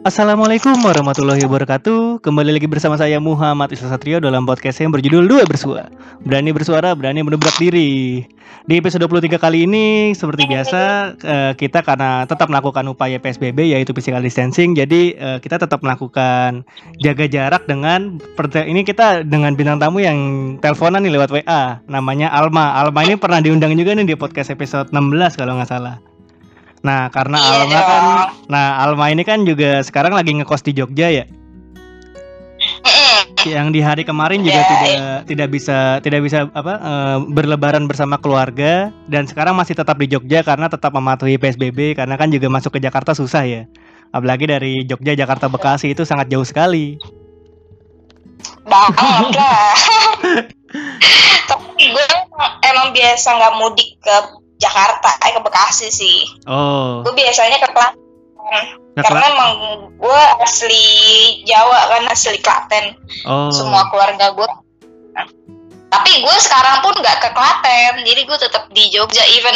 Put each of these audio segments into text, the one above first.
Assalamualaikum warahmatullahi wabarakatuh. Kembali lagi bersama saya Muhammad Isa Satrio dalam podcast yang berjudul Dua Bersua. Berani bersuara, berani menubrak diri. Di episode 23 kali ini seperti biasa eh, Kita karena tetap melakukan upaya PSBB yaitu physical distancing Jadi eh, kita tetap melakukan jaga jarak dengan Ini kita dengan bintang tamu yang teleponan nih lewat WA Namanya Alma. Alma ini pernah diundang juga nih di podcast episode 16 kalau nggak salah Nah, karena Iya Alma kan dong. nah Alma ini kan juga sekarang lagi ngekos di Jogja ya. Yang di hari kemarin juga Iya, tidak tidak bisa tidak bisa apa eh, berlebaran bersama keluarga dan sekarang masih tetap di Jogja karena tetap mematuhi PSBB karena kan juga masuk ke Jakarta susah ya. Apalagi dari Jogja Jakarta Bekasi itu sangat jauh sekali. banget lah tapi gue emang biasa nggak mudik ke Jakarta eh ke Bekasi sih. Oh, gue biasanya ke Klaten ke karena Kla- emang gue asli Jawa kan asli Klaten. Oh. semua keluarga gue tapi gue sekarang pun nggak ke Klaten jadi gue tetap di Jogja. Even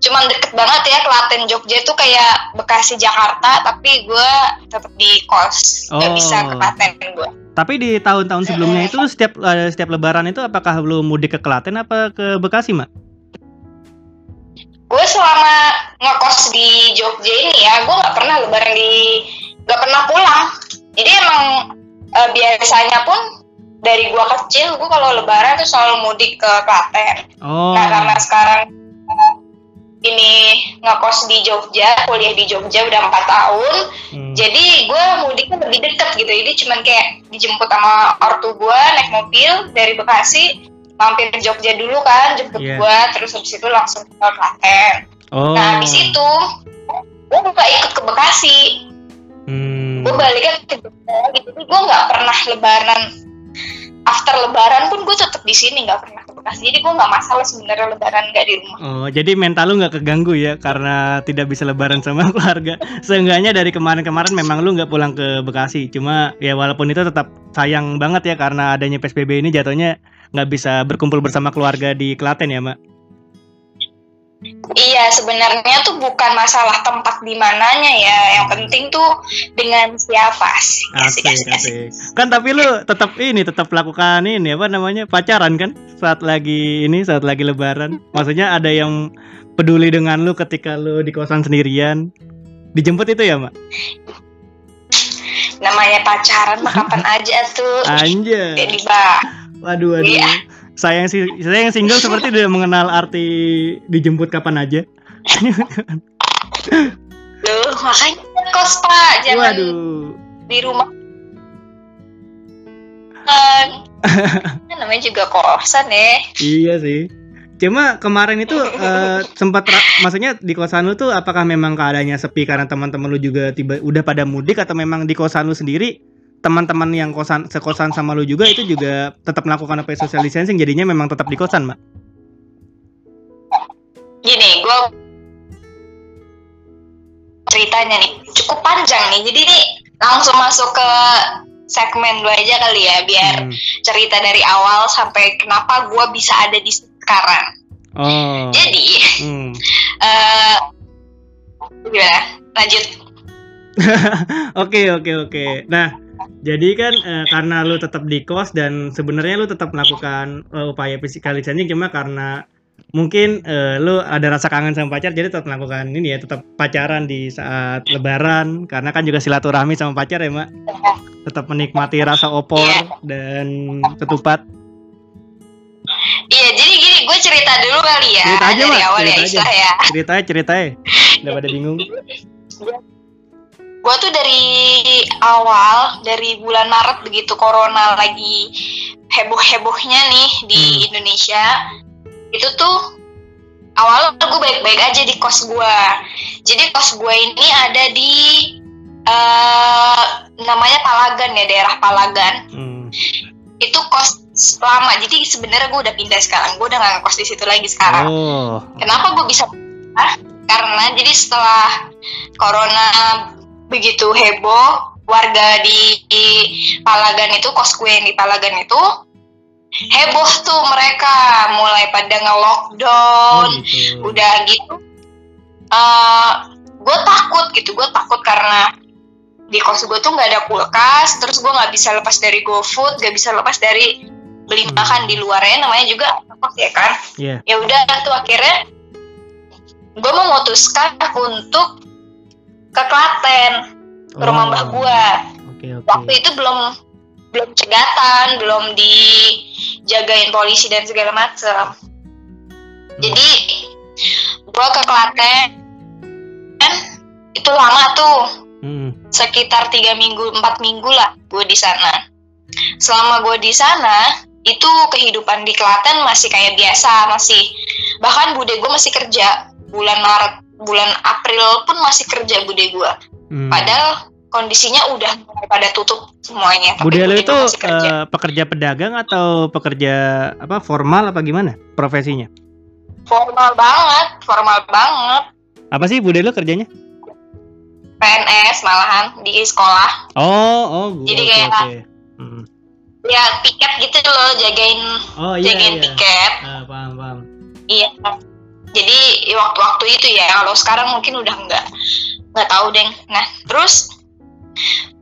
cuman deket banget ya Klaten Jogja itu kayak Bekasi Jakarta tapi gue tetap di kos. Nggak Oh. bisa ke Klaten gue Tapi di tahun-tahun sebelumnya itu setiap eh, setiap lebaran itu apakah lu mudik ke Klaten apa ke Bekasi, Mak? Gue selama ngekos di Jogja ini ya gue nggak pernah lebaran di nggak pernah pulang jadi emang eh, biasanya pun dari gue kecil gue kalau lebaran tuh selalu mudik ke Klaten Oh. nah karena sekarang ini ngekos di Jogja kuliah di Jogja udah empat tahun Hmm. jadi gue mudiknya lebih deket gitu jadi cuman kayak dijemput sama ortu gue naik mobil dari Bekasi mampir ke Jogja dulu kan jemput Iya. gue terus habis itu langsung ke Klaten Oh. Nah habis itu gue nggak ikut ke Bekasi, Hmm. gue baliknya ke Jogja gitu. Jadi gue nggak pernah Lebaran. After Lebaran pun gue tetap di sini nggak pernah ke Bekasi. Jadi gue nggak masalah sebenarnya Lebaran nggak di rumah. Oh, jadi mental lu nggak keganggu ya karena tidak bisa lebaran sama keluarga. Seenggaknya dari kemarin-kemarin memang lu nggak pulang ke Bekasi. Cuma ya walaupun itu tetap sayang banget ya karena adanya PSBB ini jatuhnya nggak bisa berkumpul bersama keluarga di Klaten ya, Mak. Iya sebenarnya tuh bukan masalah tempat di mananya ya. Yang penting tuh dengan siapa sih. Asik, asik. Kan tapi lu tetap ini tetap lakukan ini apa namanya? pacaran kan saat lagi ini saat lagi lebaran. Maksudnya ada yang peduli dengan lu ketika lu di kosan sendirian. Dijemput itu ya, Mak? Namanya pacaran mah kapan aja tuh. Anjay. Jadi bah. Waduh, waduh. Iya. Saya yang si saya yang single seperti tidak mengenal arti dijemput kapan aja. Loh, makanya kos pak jangan Waduh. di rumah kan Kan namanya juga kosan ya Iya sih. Cuma kemarin itu eh, sempat maksudnya di kosan lu tuh apakah memang keadaannya sepi karena teman-teman lu juga tiba udah pada mudik atau memang di kosan lu sendiri teman-teman yang kosan sekosan sama lu juga itu juga tetap melakukan apa social distancing jadinya memang tetap di kosan, Mbak. gini gue ceritanya nih cukup panjang nih jadi nih langsung masuk ke segmen dua aja kali ya biar Hmm. cerita dari awal sampai kenapa gue bisa ada di sekarang Oh. jadi Hmm. eh gimana lanjut Oke oke oke. Nah, jadi kan eh, karena lu tetap di kos dan sebenarnya lu tetap melakukan eh, upaya physical distancing cuma karena mungkin eh, lu ada rasa kangen sama pacar jadi tetap melakukan ini ya tetap pacaran di saat lebaran karena kan juga silaturahmi sama pacar ya mak tetap menikmati rasa opor dan ketupat iya jadi gini gue cerita dulu kali ya Cerita aja, dari Mak. awal ya Cerita aja. istilah ya ceritanya ceritanya udah pada bingung gue tuh dari awal dari bulan Maret begitu corona lagi heboh hebohnya nih di Hmm. Indonesia itu tuh awalnya gue baik-baik aja di kos gue jadi kos gue ini ada di eh namanya Palagan ya daerah Palagan Hmm. itu kos lama jadi sebenarnya gue udah pindah sekarang gue udah gak ngekos di situ lagi sekarang oh Kenapa gue bisa pindah? Karena jadi setelah corona begitu heboh, warga di, di Palagan itu, kos gue yang di Palagan itu, heboh tuh mereka mulai pada oh nge-lockdown, gitu udah gitu. eh gue takut gitu, gue takut karena di kos gue tuh nggak ada kulkas terus gue nggak bisa lepas dari GoFood nggak bisa lepas dari beli Hmm. makan di luarnya namanya juga kos ya kan Iya. ya udah tuh akhirnya gue memutuskan untuk ke Klaten ke rumah Oh, mbah gue Oke oke. waktu itu belum belum cegatan belum dijagain polisi dan segala macam jadi gue ke Klaten itu lama tuh. Hmm. sekitar tiga minggu empat minggu lah gue di sana. Selama gue di sana itu kehidupan di Klaten masih kayak biasa masih bahkan bude gue masih kerja bulan Maret bulan April pun masih kerja bude gue Hmm. padahal kondisinya udah mulai pada tutup semuanya tapi Bude lo itu gue eh, pekerja pedagang atau pekerja apa formal apa gimana profesinya? formal banget formal banget Apa sih bude lo kerjanya? PNS malahan di sekolah Oh oh. gua- Jadi kayak- oke. Hmm. ya piket gitu loh jagain Oh iya jagain iya. tiket Ah, paham paham. Iya. Jadi waktu-waktu itu ya, kalau sekarang mungkin udah nggak nggak tahu deh. Nah, terus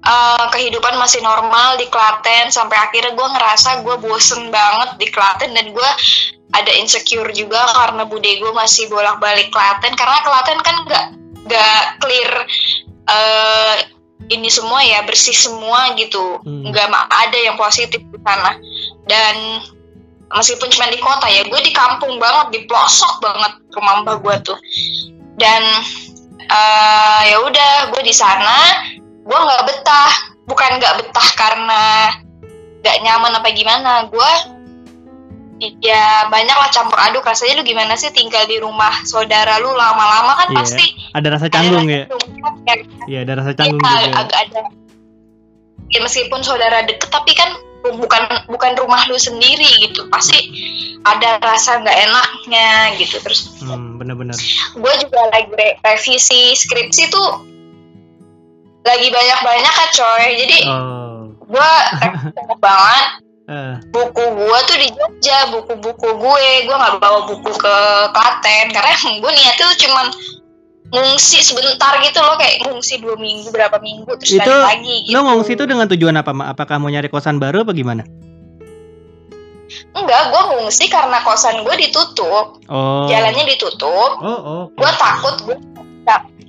eh, kehidupan masih normal di Klaten sampai akhirnya gue ngerasa gue bosen banget di Klaten dan gue ada insecure juga karena bude gue masih bolak-balik Klaten karena Klaten kan nggak nggak clear eh, ini semua ya bersih semua gitu Hmm. nggak ma- ada yang positif di sana dan meskipun cuma di kota ya. Gue di kampung banget di pelosok banget rumah mbak gue tuh. Dan eh, ya udah gue di sana gue nggak betah. Bukan nggak betah karena nggak nyaman apa gimana. Gue ya banyak lah campur aduk. Rasanya lu gimana sih tinggal di rumah saudara lu lama-lama? Kan Iya, pasti Ada rasa ada canggung rasa ya? ya Iya ada rasa canggung Iya, juga. agak ada ya meskipun saudara deket tapi kan bukan bukan rumah lu sendiri gitu. Pasti ada rasa nggak enaknya gitu. Terus Hmm, bener-bener. gue juga lagi re- revisi skripsi tuh lagi banyak banyak kan coy. Jadi Oh. gue banget. Eh, buku gue tuh di Jogja buku-buku gue. Gue nggak bawa buku ke Klaten. Karena gue niatnya tuh cuman ngungsi sebentar gitu loh kayak ngungsi dua minggu berapa minggu terus Itu, lagi gitu. lo ngungsi itu dengan tujuan apa, Ma? Apakah mau nyari kosan baru apa gimana? enggak gue ngungsi karena kosan gue ditutup Oh. jalannya ditutup Oh, oh. oke. gue takut gue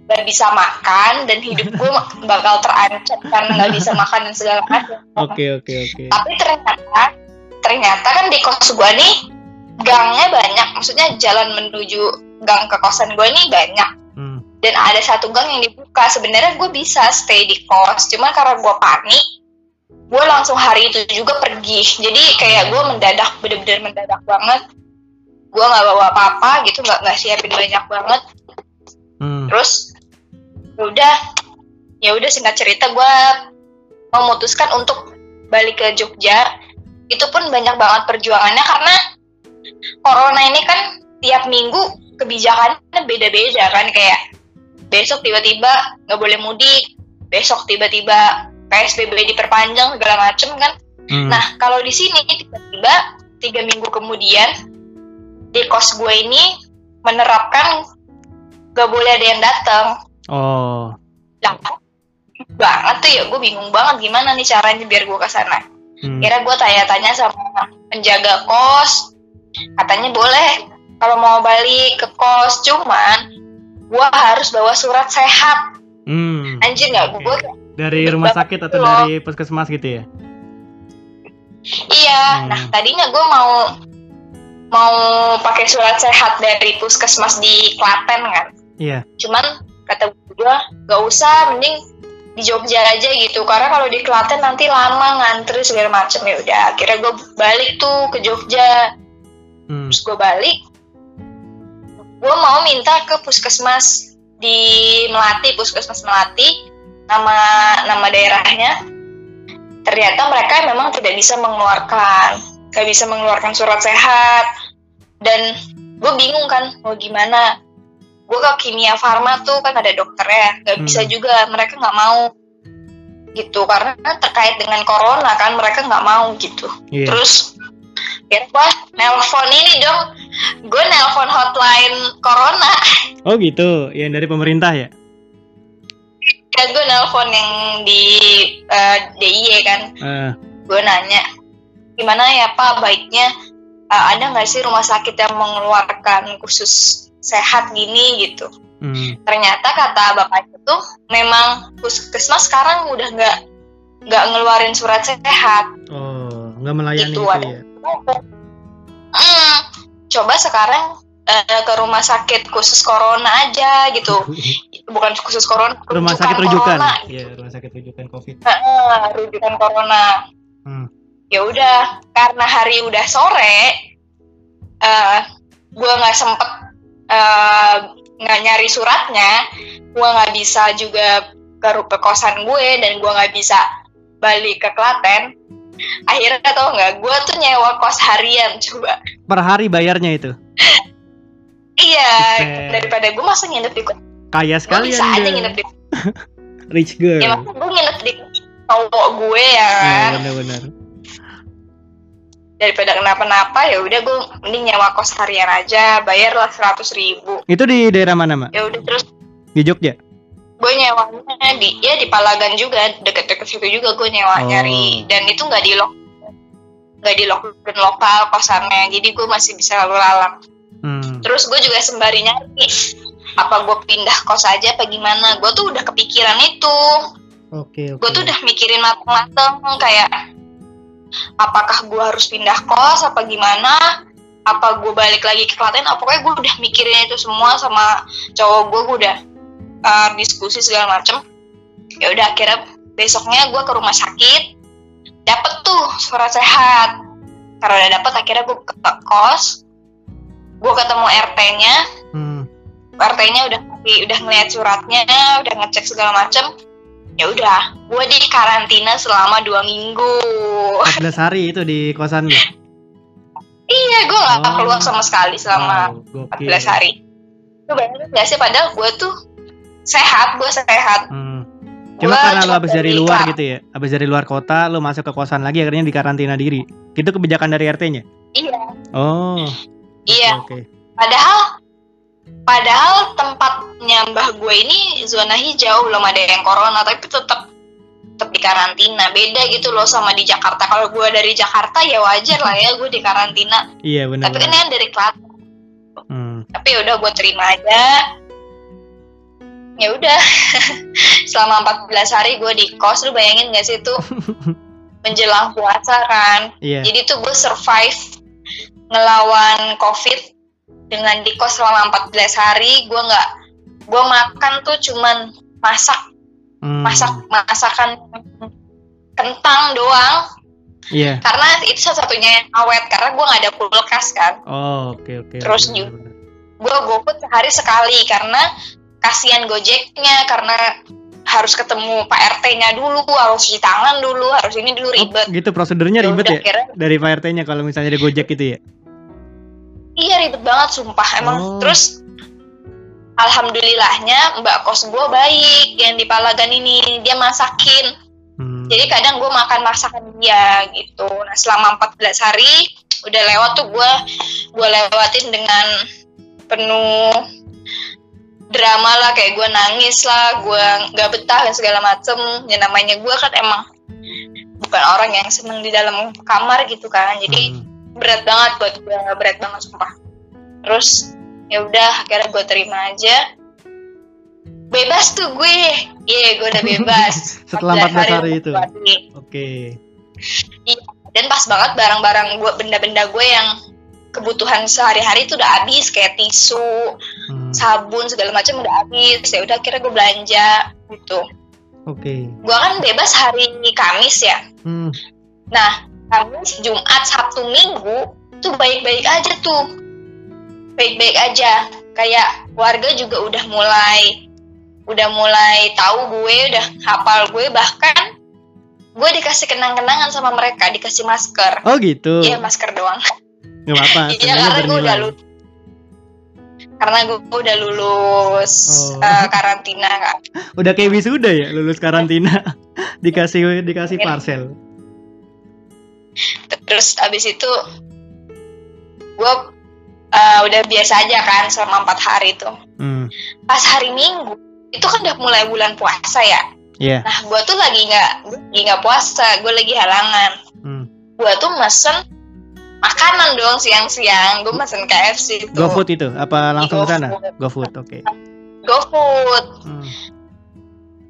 nggak bisa makan dan hidup gue bakal terancam karena nggak bisa makan dan segala macam Oke, oke, oke. tapi ternyata ternyata kan di kos gue nih gangnya banyak maksudnya jalan menuju gang ke kosan gue nih banyak. Dan ada satu gang yang dibuka. Sebenarnya gue bisa stay di kos cuma karena gue panik gue langsung hari itu juga pergi. Jadi kayak gue mendadak bener-bener mendadak banget. Gue nggak bawa apa-apa gitu nggak nggak siapin banyak banget. Hmm. terus ya udah ya udah singkat cerita gue memutuskan untuk balik ke Jogja. Itu pun banyak banget perjuangannya karena corona ini kan tiap minggu kebijakannya beda-beda kan kayak besok tiba-tiba nggak boleh mudik besok tiba-tiba PSBB diperpanjang segala macem kan Hmm. Nah, kalau di sini tiba-tiba tiga minggu kemudian di kos gue ini menerapkan gak boleh ada yang datang. Oh. Lah, banget tuh ya, gue bingung banget gimana nih caranya biar gue ke sana. Hmm. Kira gue tanya-tanya sama penjaga kos, katanya boleh kalau mau balik ke kos, cuman gue harus bawa surat sehat. Hmm. Anjir nggak gue? Dari rumah sakit atau dari puskesmas gitu ya? Iya. Hmm. Nah, tadinya gue mau mau pakai surat sehat dari puskesmas di Klaten kan. Iya. cuman kata gue gak usah mending di Jogja aja gitu karena kalau di Klaten nanti lama ngantri segala macem ya udah akhirnya gue balik tuh ke Jogja Hmm. terus gue balik gue mau minta ke puskesmas di Melati puskesmas Melati nama nama daerahnya. Ternyata mereka memang tidak bisa mengeluarkan gak bisa mengeluarkan surat sehat. Dan gue bingung kan mau gimana? Gue ke kimia farma tuh kan ada dokternya nggak bisa Hmm. juga mereka nggak mau. Gitu karena terkait dengan corona kan mereka nggak mau gitu. Iya. terus ya gue nelpon ini dong. Gue nelpon hotline corona. Oh gitu, yang dari pemerintah ya? kan gue nelpon yang di eh, DIY kan. Eh, gue nanya gimana ya pak baiknya? Eh, ada nggak sih rumah sakit yang mengeluarkan khusus sehat gini? Gitu. Hmm. ternyata kata bapaknya tuh memang puskesmas sekarang udah nggak nggak ngeluarin surat sehat. Oh, nggak melayani Itu itu, ada. ya. Hmm, coba sekarang eh, ke rumah sakit khusus corona aja gitu bukan khusus corona rumah sakit rujukan. corona Iya, rumah sakit rujukan Covid. Heeh, rujukan corona Hmm. ya udah karena hari udah sore eh gue nggak sempet eh, nggak nyari suratnya gue nggak bisa juga ke, ke kosan gue dan gue nggak bisa balik ke Klaten akhirnya tau nggak gue tuh nyewa kos harian coba Per hari bayarnya itu. iya Buset. daripada gue masa nginep di kos Kaya sekali bisa aja nginep di Rich girl. ya masa gue nginep di cowok gue ya Iya, kan benar-benar. daripada kenapa-napa ya udah gue mending nyewa kos harian aja bayarlah seratus ribu Itu di daerah mana, Mak? ya udah terus Di Jogja? Gue nyewanya di ya di Palagan juga deket-deket situ juga gue nyewa Oh. nyari dan itu nggak di lock nggak di lockdown lokal kosannya jadi gue masih bisa lalu lalang Hmm. terus gue juga sembari nyari apa gue pindah kos aja apa gimana gue tuh udah kepikiran itu Oke, oke. gue tuh udah mikirin mateng-mateng kayak apakah gue harus pindah kos apa gimana apa gue balik lagi ke Klaten apa pokoknya gue udah mikirin itu semua sama cowok gue gue udah uh, diskusi segala macem ya udah akhirnya besoknya gue ke rumah sakit dapet tuh surat sehat karena udah dapet akhirnya gue ke kos gue ketemu RT-nya Hmm. RT-nya udah udah ngeliat suratnya, udah ngecek segala macem. Ya udah, gue di karantina selama dua minggu. 14 hari itu di kosan lu. iya, gue nggak Oh. keluar sama sekali selama Wow, gokil. 14 hari. Lu bayangin gak sih, padahal gue tuh sehat, gue sehat. Hmm. Cuma Gua karena cuma habis dari luar gitu ya. Habis dari luar kota lu masuk ke kosan lagi akhirnya dikarantina diri. Itu kebijakan dari RT-nya. Iya, Oh. iya. Oke. Padahal, padahal tempatnya mbah gue ini zona hijau, belum ada yang corona, tapi tetap tetap di karantina. Beda gitu loh sama di Jakarta. Kalau gue dari Jakarta ya wajar lah ya gue di karantina. Iya benar. Tapi kan ini kan dari Klaten. Hmm. tapi ya udah gue terima aja ya udah selama 14 hari gue di kos lu bayangin gak sih tuh menjelang puasa kan Iya. jadi tuh gue survive ngelawan covid dengan di kos selama 14 hari gue nggak gue makan tuh cuman masak Hmm. masak masakan kentang doang Iya. karena itu satu-satunya yang awet karena gue nggak ada kulkas kan Oh, oke oke. Terus oke, juga- gue GoFood sehari sekali karena kasihan Gojeknya karena harus ketemu Pak RT-nya dulu, harus cuci tangan dulu, harus ini dulu Oh, ribet. gitu prosedurnya Ya ribet ya akhirnya- dari Pak RT-nya kalau misalnya di Gojek gitu ya. iya ribet banget sumpah emang. Oh. Terus alhamdulillahnya Mbak kos gue baik yang di Palagan ini dia masakin. Hmm. Jadi kadang gue makan masakan dia gitu. Nah selama 14 hari udah lewat tuh gue gue lewatin dengan penuh drama lah kayak gue nangis lah gue nggak betah dan segala macem ya namanya gue kan emang bukan orang yang seneng di dalam kamar gitu kan jadi Hmm. berat banget buat gue berat banget sumpah terus ya udah akhirnya gue terima aja bebas tuh gue iya gue udah bebas Setelah 14 hari itu. hari. Oke. dan pas banget barang-barang gue benda-benda gue yang kebutuhan sehari-hari itu udah habis kayak tisu Hmm. sabun segala macam udah habis ya udah akhirnya gue belanja gitu Oke. gue kan bebas hari Kamis ya Hmm. nah Kamis Jumat Sabtu Minggu tuh baik-baik aja tuh baik-baik aja kayak warga juga udah mulai udah mulai tahu gue udah hafal gue bahkan gue dikasih kenang-kenangan sama mereka dikasih masker Oh gitu. Iya masker doang Gak apa-apa. Iya karena gue udah lulus karena gue udah lulus Oh. eh, karantina kan Udah kayak wisuda ya lulus karantina. dikasih dikasih Iya. parcel. terus abis itu gue uh, udah biasa aja kan selama empat hari itu Hmm. pas hari minggu itu kan udah mulai bulan puasa ya Iya. nah gue tuh lagi nggak lagi nggak puasa gue lagi halangan Hmm. gue tuh mesen makanan dong siang-siang gue mesen KFC itu GoFood itu apa langsung ke sana? GoFood. Oke. GoFood Hmm.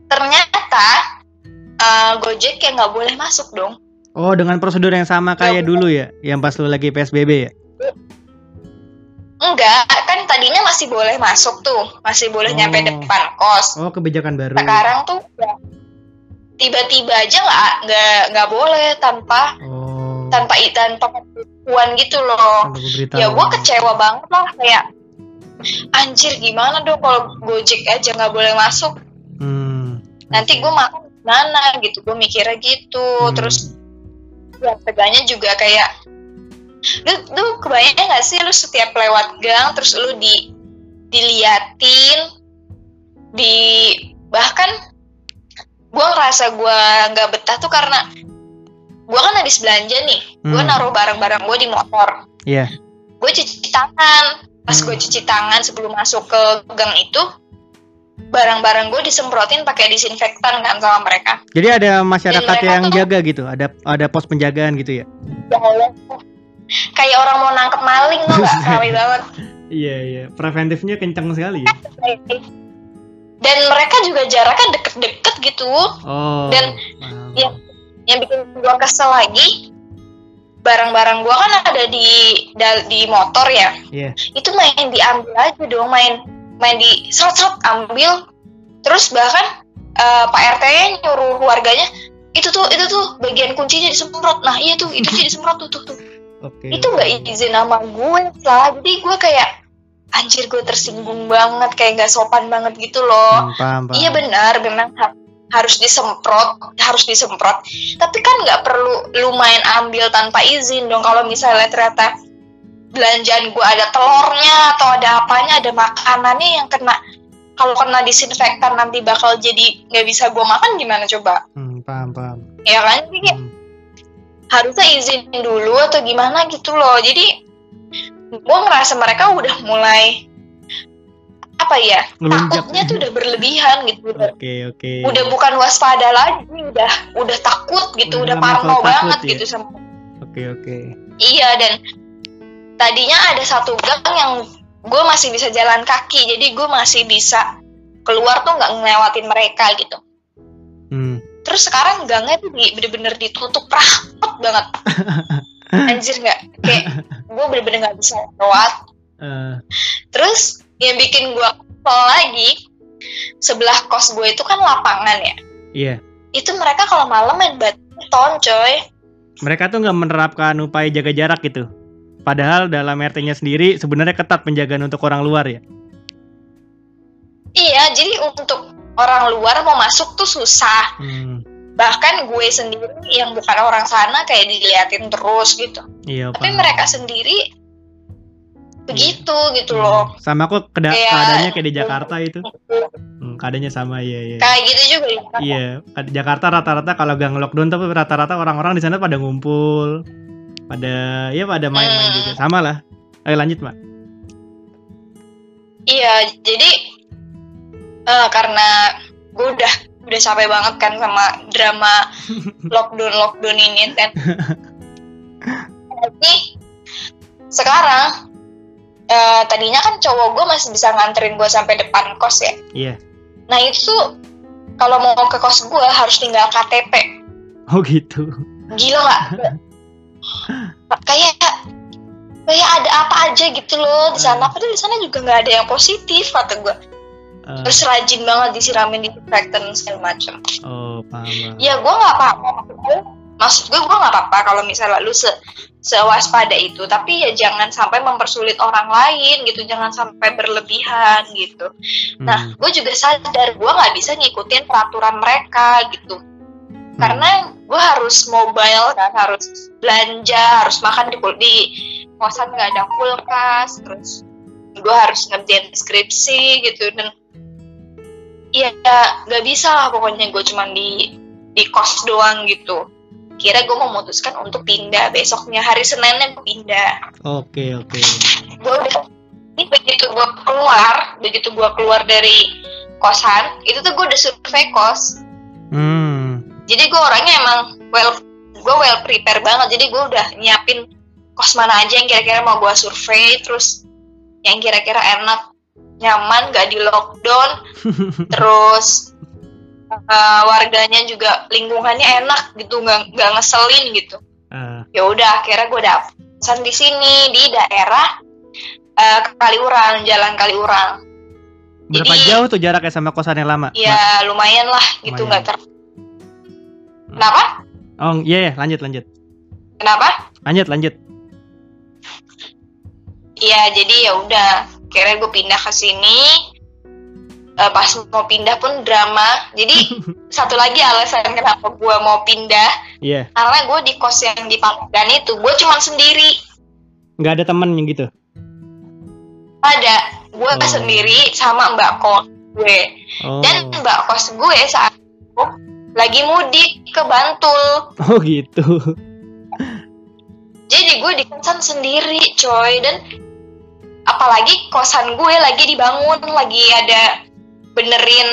ternyata eh, Gojek yang nggak boleh masuk dong Oh, dengan prosedur yang sama kayak Ya, dulu ya, yang pas lu lagi PSBB ya? enggak kan tadinya masih boleh masuk tuh masih boleh nyampe Oh. depan kos Oh, kebijakan baru. sekarang tuh ya, tiba-tiba aja nggak nggak nggak boleh tanpa Oh. tanpa tanpa pemberitahuan gitu loh ya gue kecewa banget lah kayak anjir gimana dong kalau Gojek aja nggak boleh masuk Hmm. nanti gue makan gimana gitu gue mikirnya gitu Hmm. terus ya teganya juga kayak lu lu kebayang nggak sih lu setiap lewat gang terus lu di diliatin di bahkan gue ngerasa gue nggak betah tuh karena gue kan habis belanja nih gue Hmm. naruh barang-barang gue di motor Iya. gue cuci tangan pas Hmm. gue cuci tangan sebelum masuk ke gang itu barang-barang gue disemprotin pakai disinfektan kan sama mereka Jadi ada masyarakat mereka yang tuh- jaga gitu, ada ada pos penjagaan gitu ya? ya Allah kayak orang mau nangkep maling tuh gak ramai banget Iya iya, preventifnya kencang sekali ya. dan mereka juga jaraknya deket-deket gitu Oh. Dan- paham. iya. Yang bikin gue kesel lagi barang-barang gue kan ada di di motor ya Iya. itu main diambil aja dong main main di serot-serot ambil terus bahkan eh, Pak RT -nya nyuruh warganya itu tuh itu tuh bagian kuncinya disemprot nah iya tuh itu sih disemprot tuh tuh, tuh. Oke. itu nggak izin sama gue lah jadi gue kayak anjir gue tersinggung banget kayak nggak sopan banget gitu loh Hmm, paham, paham. iya benar memang harus disemprot harus disemprot. Tapi kan nggak perlu lu main ambil tanpa izin dong. Kalau misalnya ternyata belanjaan gue ada telurnya atau ada apanya ada makanannya yang kena kalau kena disinfektan nanti bakal jadi nggak bisa gue makan gimana coba? Hmm, paham, paham. ya kan? Jadi Hmm. harusnya izin dulu atau gimana gitu loh. Jadi gue ngerasa mereka udah mulai apa ya takutnya tuh udah berlebihan gitu udah, Oke, oke. udah bukan waspada lagi udah udah takut gitu Udah udah parno banget ya? gitu sama Oke, oke. iya dan tadinya ada satu gang yang gue masih bisa jalan kaki jadi gue masih bisa keluar tuh nggak ngelewatin mereka gitu Hmm. terus sekarang gangnya tuh bener-bener ditutup rapat banget anjir nggak kayak gue bener-bener nggak bisa lewat Eh, terus yang bikin gue kesel lagi sebelah kos gue itu kan lapangan ya iya. itu mereka kalau malam main badminton coy Mereka tuh nggak menerapkan upaya jaga jarak gitu. Padahal dalam RT-nya sendiri sebenarnya ketat penjagaan untuk orang luar ya. iya jadi untuk orang luar mau masuk tuh susah Hmm. bahkan gue sendiri yang bukan orang sana kayak diliatin terus gitu Iya, tapi paham. mereka sendiri begitu gitu loh Hmm. Sama kok keda- Kayak- keadaannya kayak di Jakarta itu. Hmm, keadaannya sama iya iya. kayak gitu juga ya. Iya, di Jakarta rata-rata kalau gang lockdown tapi rata-rata orang-orang di sana pada ngumpul, pada ya pada main-main Hmm. juga. Sama lah. Ayo lanjut, Mbak. Iya, jadi eh, karena gue udah udah capek banget kan sama drama lockdown lockdown ini kan. Jadi sekarang eh, tadinya kan cowok gue masih bisa nganterin gue sampai depan kos ya. Iya. Nah itu kalau mau ke kos gue harus tinggal KTP. Oh gitu. Gila nggak? kayak kayak ada apa aja gitu loh di sana. Padahal di sana juga nggak ada yang positif kata gue. Eh, terus rajin banget disiramin disinfektan segala macam oh, paham. paham. ya gue nggak apa-apa maksud gue maksud gue gue nggak apa-apa kalau misalnya lu se sewaspada itu tapi ya jangan sampai mempersulit orang lain gitu jangan sampai berlebihan gitu nah Hmm. gue juga sadar gue nggak bisa ngikutin peraturan mereka gitu Hmm. karena gue harus mobile kan harus belanja harus makan di di kosan nggak ada kulkas terus gue harus ngerjain skripsi gitu dan Iya, nggak bisa lah pokoknya gue cuman di di kos doang gitu. Kira gue memutuskan untuk pindah besoknya hari Seninnya gue pindah. Oke, oke. Gue udah ini begitu gue keluar, begitu gue keluar dari kosan itu tuh gue udah survei kos Hmm. jadi gue orangnya emang well gue well prepare banget jadi gue udah nyiapin kos mana aja yang kira-kira mau gue survei terus yang kira-kira enak nyaman gak di lockdown terus uh, warganya juga lingkungannya enak gitu nggak nggak ngeselin gitu Ah, ya udah akhirnya gue dapet di sini di daerah uh, Kaliurang jalan Kaliurang berapa Jadi- jauh tuh jaraknya sama kosan yang lama? ya lumayan lah gitu nggak ter kenapa Oh iya, iya, lanjut lanjut. kenapa Lanjut lanjut. Iya, jadi ya udah. Akhirnya gue pindah ke sini. Eh, pas mau pindah pun drama. Jadi satu lagi alasan kenapa gue mau pindah, Iya, karena gue di kos yang di Pamudan itu gue cuma sendiri. nggak ada temen yang gitu. Ada gue Oh. sendiri sama mbak kos gue. Oh. Dan mbak kos gue saat itu lagi mudik ke Bantul. Oh gitu. Jadi gue di kosan sendiri, coy. Dan apalagi kosan gue lagi dibangun, lagi ada benerin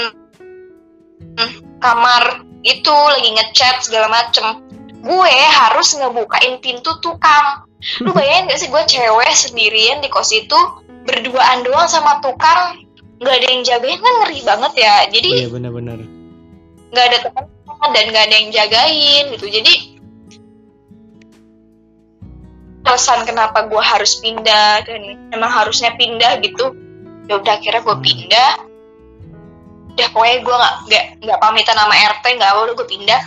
kamar itu, lagi ngecat segala macem. Gue harus ngebukain pintu tukang. Lu bayangin gak sih gue cewek sendirian di kos itu berduaan doang sama tukang nggak ada yang jagain kan ngeri banget ya jadi Iya benar-benar. nggak ada teman dan nggak ada yang jagain gitu jadi alasan kenapa gue harus pindah dan emang harusnya pindah gitu ya udah akhirnya gue Hmm. pindah udah pokoknya gue nggak nggak nggak pamitan sama rt nggak apa udah gue pindah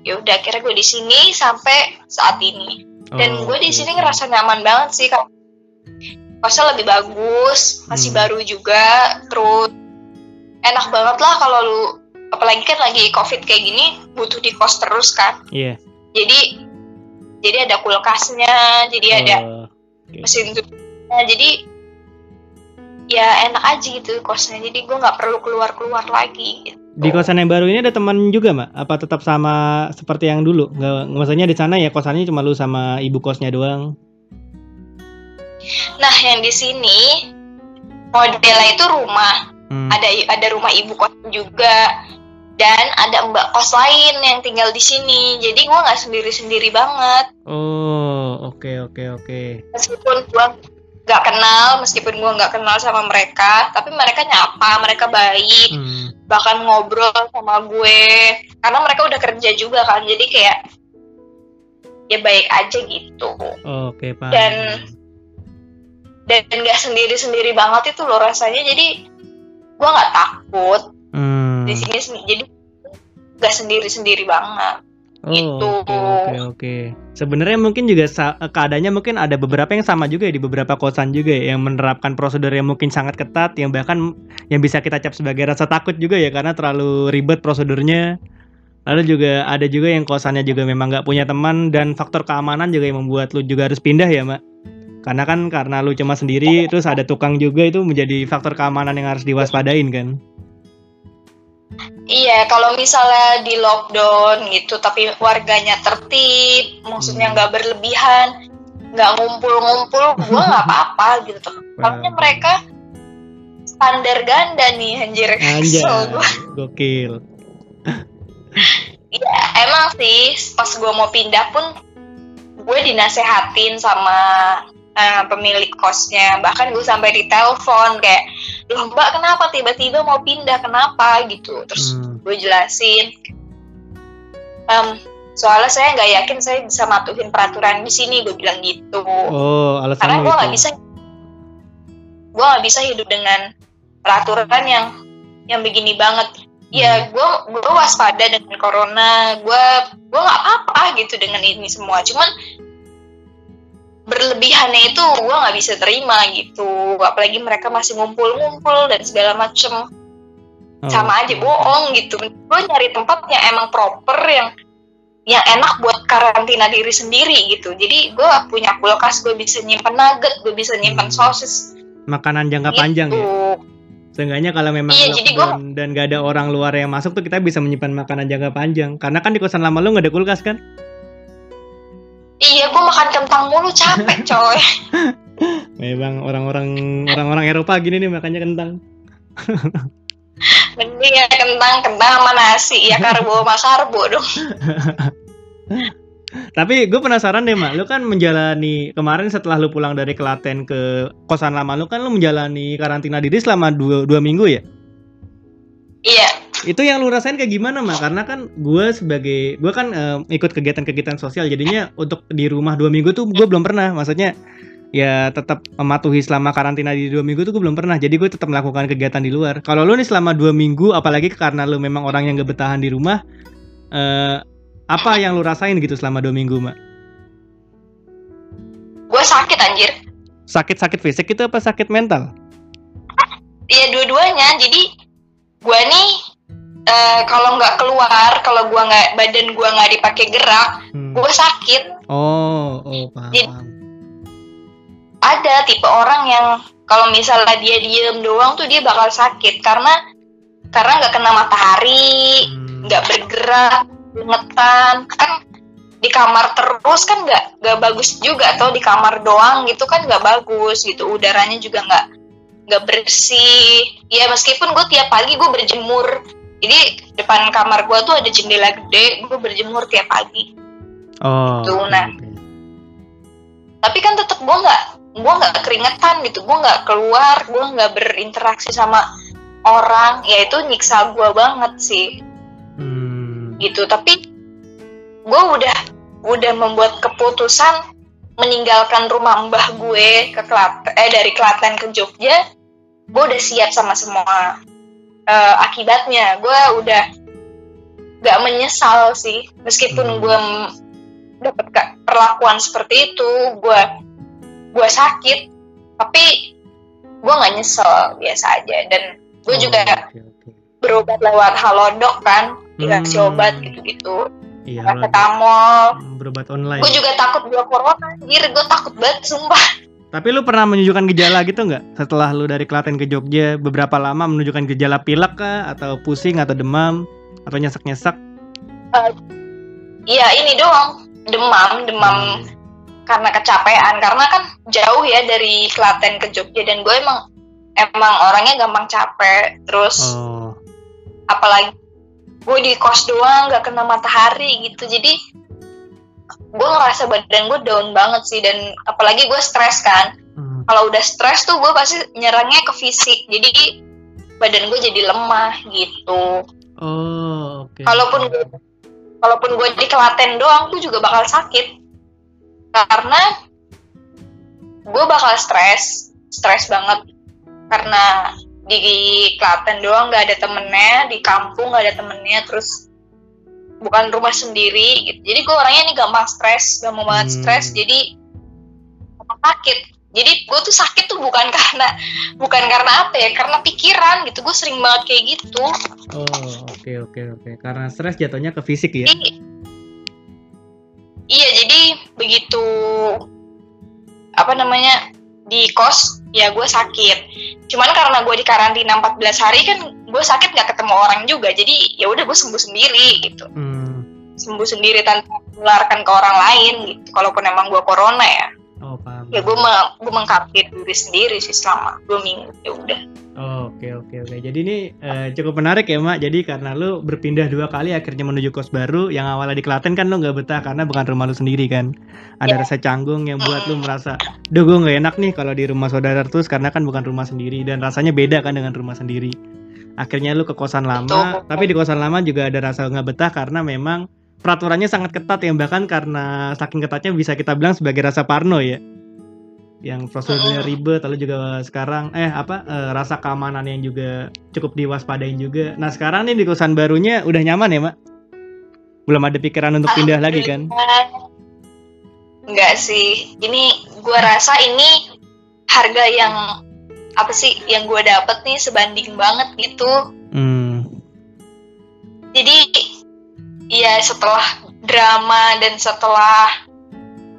ya udah akhirnya gue di sini sampai saat ini dan Oh, gue di sini oke. ngerasa nyaman banget sih kak kosnya lebih bagus masih Hmm. baru juga terus enak banget lah kalau lu apalagi kan lagi covid kayak gini butuh di kos terus kan Iya. jadi jadi ada kulkasnya jadi ada Oh, mesin cucinya jadi ya enak aja gitu kosnya jadi gue nggak perlu keluar keluar lagi gitu. Di kosan yang baru ini ada teman juga, Mbak? Apa tetap sama seperti yang dulu? Nggak, maksudnya di sana ya kosannya cuma lu sama ibu kosnya doang. nah yang di sini modelnya itu rumah Hmm. ada ada rumah ibu kos juga dan ada mbak kos lain yang tinggal di sini jadi gue nggak sendiri sendiri banget Oh, oke oke oke. meskipun gue nggak kenal meskipun gue nggak kenal sama mereka tapi mereka nyapa mereka baik Hmm. bahkan ngobrol sama gue karena mereka udah kerja juga kan jadi kayak ya baik aja gitu Oke, Pak. Dan- dan nggak sendiri sendiri banget itu loh rasanya jadi gue nggak takut Hmm. di sini jadi nggak sendiri sendiri banget Oh, gitu. Oke oke oke. Sebenarnya mungkin juga sa- keadaannya mungkin ada beberapa yang sama juga ya di beberapa kosan juga ya yang menerapkan prosedur yang mungkin sangat ketat yang bahkan yang bisa kita cap sebagai rasa takut juga ya karena terlalu ribet prosedurnya. Lalu juga ada juga yang kosannya juga memang nggak punya teman dan faktor keamanan juga yang membuat lu juga harus pindah ya, Mbak. Karena kan karena lu cuma sendiri terus ada tukang juga itu menjadi faktor keamanan yang harus diwaspadain kan. Iya kalau misalnya di lockdown gitu tapi warganya tertib maksudnya Hmm. nggak berlebihan nggak ngumpul-ngumpul gue nggak apa-apa gitu soalnya mereka standar ganda nih anjir gue gokil. Iya, emang sih pas gue mau pindah pun gue dinasehatin sama eh, pemilik kosnya. Bahkan gue sampai ditelepon kayak, loh mbak kenapa tiba-tiba mau pindah kenapa gitu. Terus Hmm. gue jelasin, "Em, soalnya saya nggak yakin saya bisa matuhin peraturan di sini. Gue bilang gitu. Oh, Karena alasannya gue nggak bisa, gue nggak bisa hidup dengan peraturan yang yang begini banget. Ya, gue gue waspada dengan corona. Gue gue nggak apa-apa gitu dengan ini semua. Cuman berlebihannya itu gue nggak bisa terima gitu. Apalagi mereka masih ngumpul-ngumpul dan segala macem. Oh, Sama aja bohong gitu. Gue nyari tempat yang emang proper yang yang enak buat karantina diri sendiri gitu. Jadi gue punya kulkas, gue bisa nyimpan nugget, gue bisa nyimpan Hmm. sosis Makanan jangka gitu. panjang ya. Seenggaknya kalau memang Iya, jadi gua- dan gak ada orang luar yang masuk tuh kita bisa menyimpan makanan jangka panjang. Karena kan di kosan lama lu gak ada kulkas kan? Iya, gue makan kentang mulu capek coy. Memang orang-orang orang-orang Eropa gini nih makanya kentang. Mending ya kentang, kentang sama nasi. Ya karbo sama karbo dong. Tapi gue penasaran deh, Mak. Lu kan menjalani kemarin setelah lu pulang dari Klaten ke kosan lama lu kan lu menjalani karantina diri selama dua, dua minggu ya? Iya. Itu yang lu rasain kayak gimana, Mak? Karena kan gue sebagai gue kan eh, ikut kegiatan-kegiatan sosial, jadinya untuk di rumah dua minggu tuh gue belum pernah. Maksudnya ya tetap mematuhi selama karantina di dua minggu tuh gue belum pernah. Jadi gue tetap melakukan kegiatan di luar. Kalau lu nih selama dua minggu, apalagi karena lu memang orang yang gak bertahan di rumah, eh, apa yang lu rasain gitu selama dua minggu, Mak? Gue sakit anjir. Sakit-sakit fisik itu apa sakit mental? Iya dua-duanya. Jadi gue nih eh, kalau nggak keluar, kalau gue nggak badan gue nggak dipakai gerak, Hmm. gue sakit. Oh, oh paham. Jadi- Ada tipe orang yang kalau misalnya dia diem doang tuh dia bakal sakit karena karena nggak kena matahari, Hmm. nggak bergerak, keringetan kan di kamar terus kan nggak nggak bagus juga atau di kamar doang gitu kan nggak bagus gitu udaranya juga nggak nggak bersih ya meskipun gue tiap pagi gue berjemur jadi depan kamar gue tuh ada jendela gede gue berjemur tiap pagi Oh. Oke, nah. tapi kan tetap gue nggak gue nggak keringetan gitu gue nggak keluar gue nggak berinteraksi sama orang ya itu nyiksa gue banget sih Hmm. gitu tapi gue udah udah membuat keputusan meninggalkan rumah mbah gue ke Klaten eh dari Klaten ke Jogja gue udah siap sama semua eh, akibatnya gue udah gak menyesal sih meskipun Hmm. gue dapat perlakuan seperti itu gue gue sakit tapi gue nggak nyesel biasa aja dan gue Oh, juga oke, oke. berobat lewat halodoc kan dikasih Hmm. obat gitu-gitu Iya, paracetamol berobat online. gue juga takut gue corona anjir gue takut banget sumpah Tapi lu pernah menunjukkan gejala gitu nggak? Setelah lu dari Klaten ke Jogja, beberapa lama menunjukkan gejala pilek kah? Atau pusing atau demam? Atau nyesek-nyesek? iya ini doang demam demam Hmm. karena kecapean karena kan jauh ya dari Klaten ke Jogja dan gue emang emang orangnya gampang capek terus Oh. apalagi gue di kos doang gak kena matahari gitu jadi gue ngerasa badan gue down banget sih dan apalagi gue stres kan. Hmm. kalau udah stres tuh gue pasti nyerangnya ke fisik jadi badan gue jadi lemah gitu. Oh, oke. Kalaupun gue- walaupun gue di Klaten doang tuh juga bakal sakit. Karena gue bakal stres stres banget. Karena di Klaten doang nggak ada temennya di kampung nggak ada temennya terus bukan rumah sendiri gitu jadi gue orangnya nih gampang stres gampang banget Hmm. stres jadi sakit jadi gue tuh sakit tuh bukan karena bukan karena apa ya karena pikiran gitu gue sering banget kayak gitu Oh, oke oke oke. Karena stres jatuhnya ke fisik ya. Jadi, iya jadi begitu apa namanya di kos ya gue sakit cuman karena gue di karantina 14 hari kan gue sakit nggak ketemu orang juga jadi ya udah gue sembuh sendiri gitu Hmm. Sembuh sendiri tanpa menularkan ke orang lain gitu kalaupun emang gue corona ya Oh, paham. ya gue me gue mengkapir diri sendiri sih selama dua minggu ya udah Oh, Oke oke oke. Jadi ini eh, cukup menarik ya Mak. Jadi karena lu berpindah dua kali akhirnya menuju kos baru yang awalnya di Klaten kan lu nggak betah karena bukan rumah lu sendiri kan. Ada Ya. rasa canggung yang buat lu merasa, duh gue nggak enak nih kalau di rumah saudara terus karena kan bukan rumah sendiri dan rasanya beda kan dengan rumah sendiri. Akhirnya lu ke kosan lama, Betul. tapi di kosan lama juga ada rasa nggak betah karena memang peraturannya sangat ketat yang bahkan karena saking ketatnya bisa kita bilang sebagai rasa parno ya yang prosedurnya ribet lalu juga sekarang eh apa eh, rasa keamanan yang juga cukup diwaspadain juga nah sekarang nih di kosan barunya udah nyaman ya mak belum ada pikiran untuk pindah lagi kan. Enggak sih. Ini gue rasa ini harga yang apa sih yang gue dapet nih sebanding banget gitu. hmm. Jadi ya setelah drama dan setelah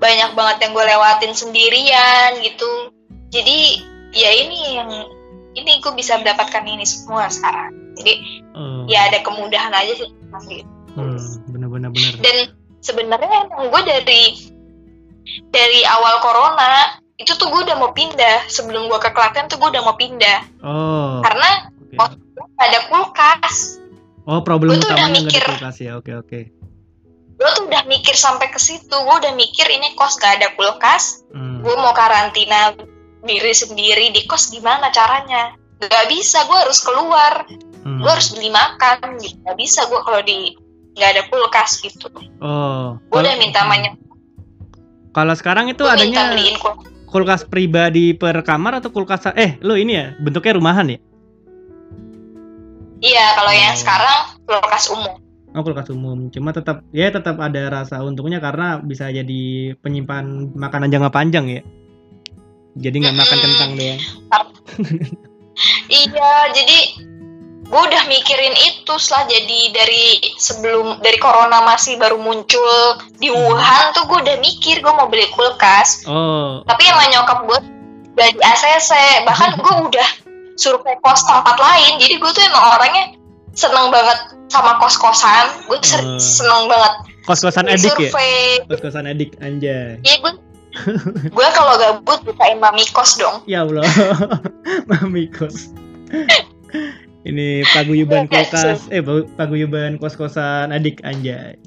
banyak banget yang gue lewatin sendirian gitu. Jadi ya ini yang ini gue bisa mendapatkan ini semua sekarang. Jadi oh. ya ada kemudahan aja sih. gitu. hmm. bener-bener bener dan sebenarnya emang gue dari dari awal corona itu tuh gue udah mau pindah sebelum gue ke Klaten tuh gue udah mau pindah oh karena oke. nggak ada kulkas Oh, problem Gua tuh udah utamanya nggak kulkas ya. Oke, oke. gue tuh udah mikir sampai ke situ gue udah mikir ini kos gak ada kulkas Hmm. gue mau karantina diri sendiri di kos gimana caranya Gak bisa gue harus keluar Hmm. gue harus beli makan gitu Gak bisa gue kalau di nggak ada kulkas gitu gue Oh. udah kalau- minta banyak Kalau sekarang itu gue minta adanya kulkas pribadi per kamar atau kulkas eh lo ini ya bentuknya rumahan ya? Iya kalau yang Oh. sekarang kulkas umum Oh kulkas umum, cuma tetap ya tetap ada rasa untungnya karena bisa jadi penyimpan makanan jangka panjang ya. Jadi nggak makan Mm-mm. kentang doang. Iya, jadi gue udah mikirin itu setelah jadi dari sebelum dari corona masih baru muncul di Wuhan tuh gue udah mikir gue mau beli kulkas. Oh, Tapi emang nyokap gue udah di ACC, bahkan gue udah survei kos tempat lain. Jadi gue tuh emang orangnya seneng banget sama kos-kosan. Gue ser- Oh. seneng banget kos-kosan edik ya? survei. Kos-kosan edik anjay. Iya gue gue kalau gabut bukain mami kos dong. Ya Allah, mami kos. Ini paguyuban kulkas, eh pa- paguyuban kos-kosan adik anjay.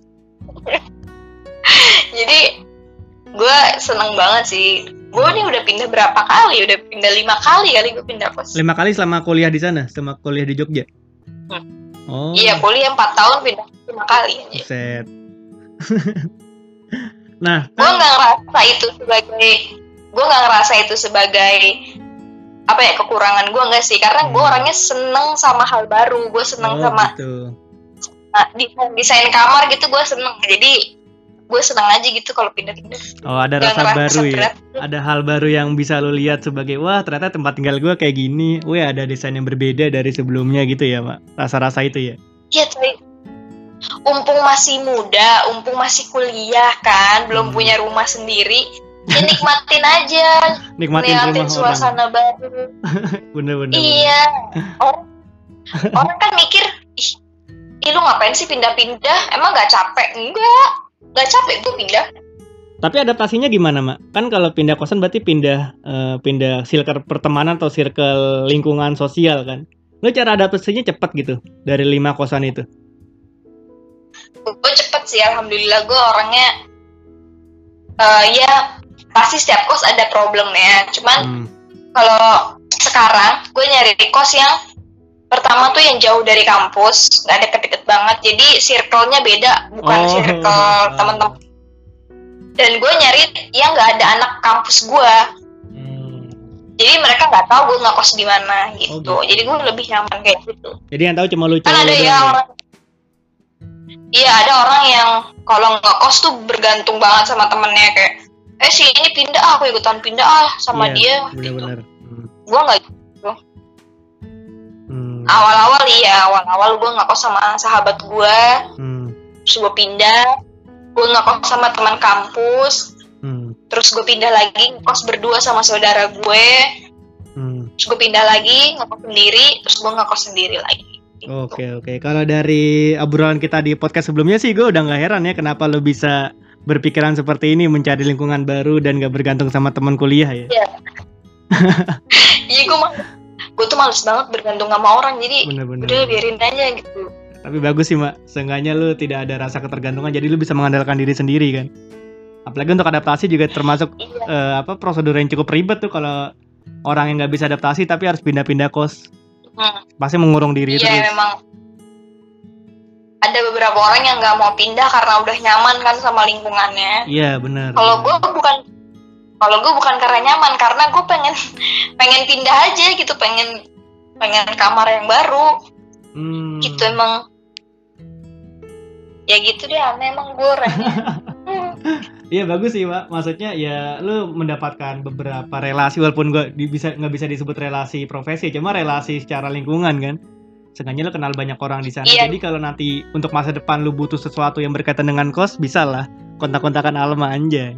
jadi gue seneng banget sih. Gue nih udah pindah berapa kali? Udah pindah lima kali kali gue pindah kos Lima kali selama kuliah di sana, selama kuliah di Jogja. Oh, iya kuliah empat tahun pindah lima kali. Aja set. nah, gue nggak ngerasa itu sebagai gue nggak ngerasa itu sebagai apa ya kekurangan gue nggak sih? Karena gue Hmm. orangnya seneng sama hal baru. Gue seneng oh, sama gitu. uh, desain desain kamar gitu gue seneng. Jadi gue seneng aja gitu kalau pindah-pindah Oh, ada rasa baru ya. berat. Ada hal baru yang bisa lo lihat sebagai wah ternyata tempat tinggal gue kayak gini. Wih ada desain yang berbeda dari sebelumnya gitu ya, Mak. Rasa-rasa itu ya. Iya coy Umpung masih muda, umpung masih kuliah kan, belum Hmm. punya rumah sendiri, ya nikmatin aja, Nikmatin rumah orang. suasana baru. Bener-bener. Iya, orang, orang kan mikir, ih, ih lu ngapain sih pindah-pindah? Emang gak capek? Enggak, gak capek gue pindah. Tapi adaptasinya gimana, Mak? Kan kalau pindah kosan berarti pindah eh, pindah circle pertemanan atau circle lingkungan sosial kan. Lo cara adaptasinya cepat gitu dari lima kosan itu. Gue cepet sih, alhamdulillah gue orangnya, eh, ya pasti setiap kos ada problemnya. Cuman Hmm. kalau sekarang gue nyari kos yang pertama tuh yang jauh dari kampus nggak deket-deket banget jadi circle-nya beda bukan Oh. circle teman-teman dan gue nyari yang nggak ada anak kampus gue Hmm. jadi mereka nggak tahu gue nggak kos di mana gitu. gitu. jadi gue lebih nyaman kayak gitu Jadi yang tahu cuma lu kan ada yang ya? iya ada orang yang kalau nggak kos tuh bergantung banget sama temennya kayak eh si ini pindah ah, aku ikutan pindah ah sama Iya, dia gitu. Bener-bener. Hmm. gue nggak Hmm. Awal-awal iya awal-awal gue nggak kos sama sahabat gue Hmm. terus gue pindah gue nggak kos sama teman kampus Hmm. terus gue pindah lagi kos berdua sama saudara gue Hmm. terus gue pindah lagi ngekos sendiri terus gue ngekos sendiri lagi gitu. Oke oke. Kalau dari obrolan kita di podcast sebelumnya sih, gue udah nggak heran ya kenapa lo bisa berpikiran seperti ini mencari lingkungan baru dan gak bergantung sama teman kuliah ya. iya gue mah gue tuh males banget bergantung sama orang jadi Bener-bener. udah biarin aja gitu Tapi bagus sih mak. Seenggaknya lo tidak ada rasa ketergantungan, jadi lo bisa mengandalkan diri sendiri kan. Apalagi untuk adaptasi juga termasuk iya eh, apa prosedur yang cukup ribet tuh kalau orang yang nggak bisa adaptasi tapi harus pindah-pindah kos. Hmm. Pasti mengurung diri iya terus. memang ada beberapa orang yang nggak mau pindah karena udah nyaman kan sama lingkungannya Iya benar. kalau gue bukan kalau gue bukan karena nyaman karena gue pengen pengen pindah aja gitu pengen pengen kamar yang baru Hmm. gitu emang ya gitu deh aneh emang gue Hmm. Iya bagus sih pak. Maksudnya ya lu mendapatkan beberapa relasi walaupun gua di- bisa nggak bisa disebut relasi profesi, cuma relasi secara lingkungan kan. Sengaja lu kenal banyak orang di sana. Iya. Jadi kalau nanti untuk masa depan lu butuh sesuatu yang berkaitan dengan kos, bisa lah kontak-kontakan Alma anjay.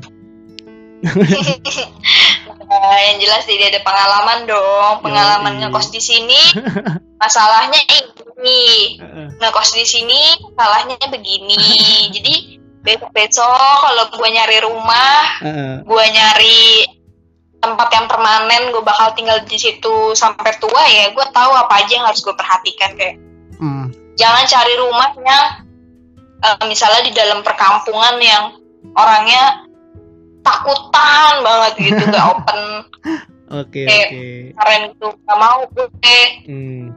Nah, yang jelas jadi ada pengalaman dong. Pengalaman Yoi. ngekos di sini masalahnya ini. Ngekos di sini masalahnya begini. Jadi besok besok kalau gue nyari rumah gue nyari tempat yang permanen gue bakal tinggal di situ sampai tua ya gue tahu apa aja yang harus gue perhatikan kayak. Hmm. jangan cari rumah yang eh, misalnya di dalam perkampungan yang orangnya takutan banget gitu gak open Oke Eh. oke. keren gitu gak mau gue Hmm.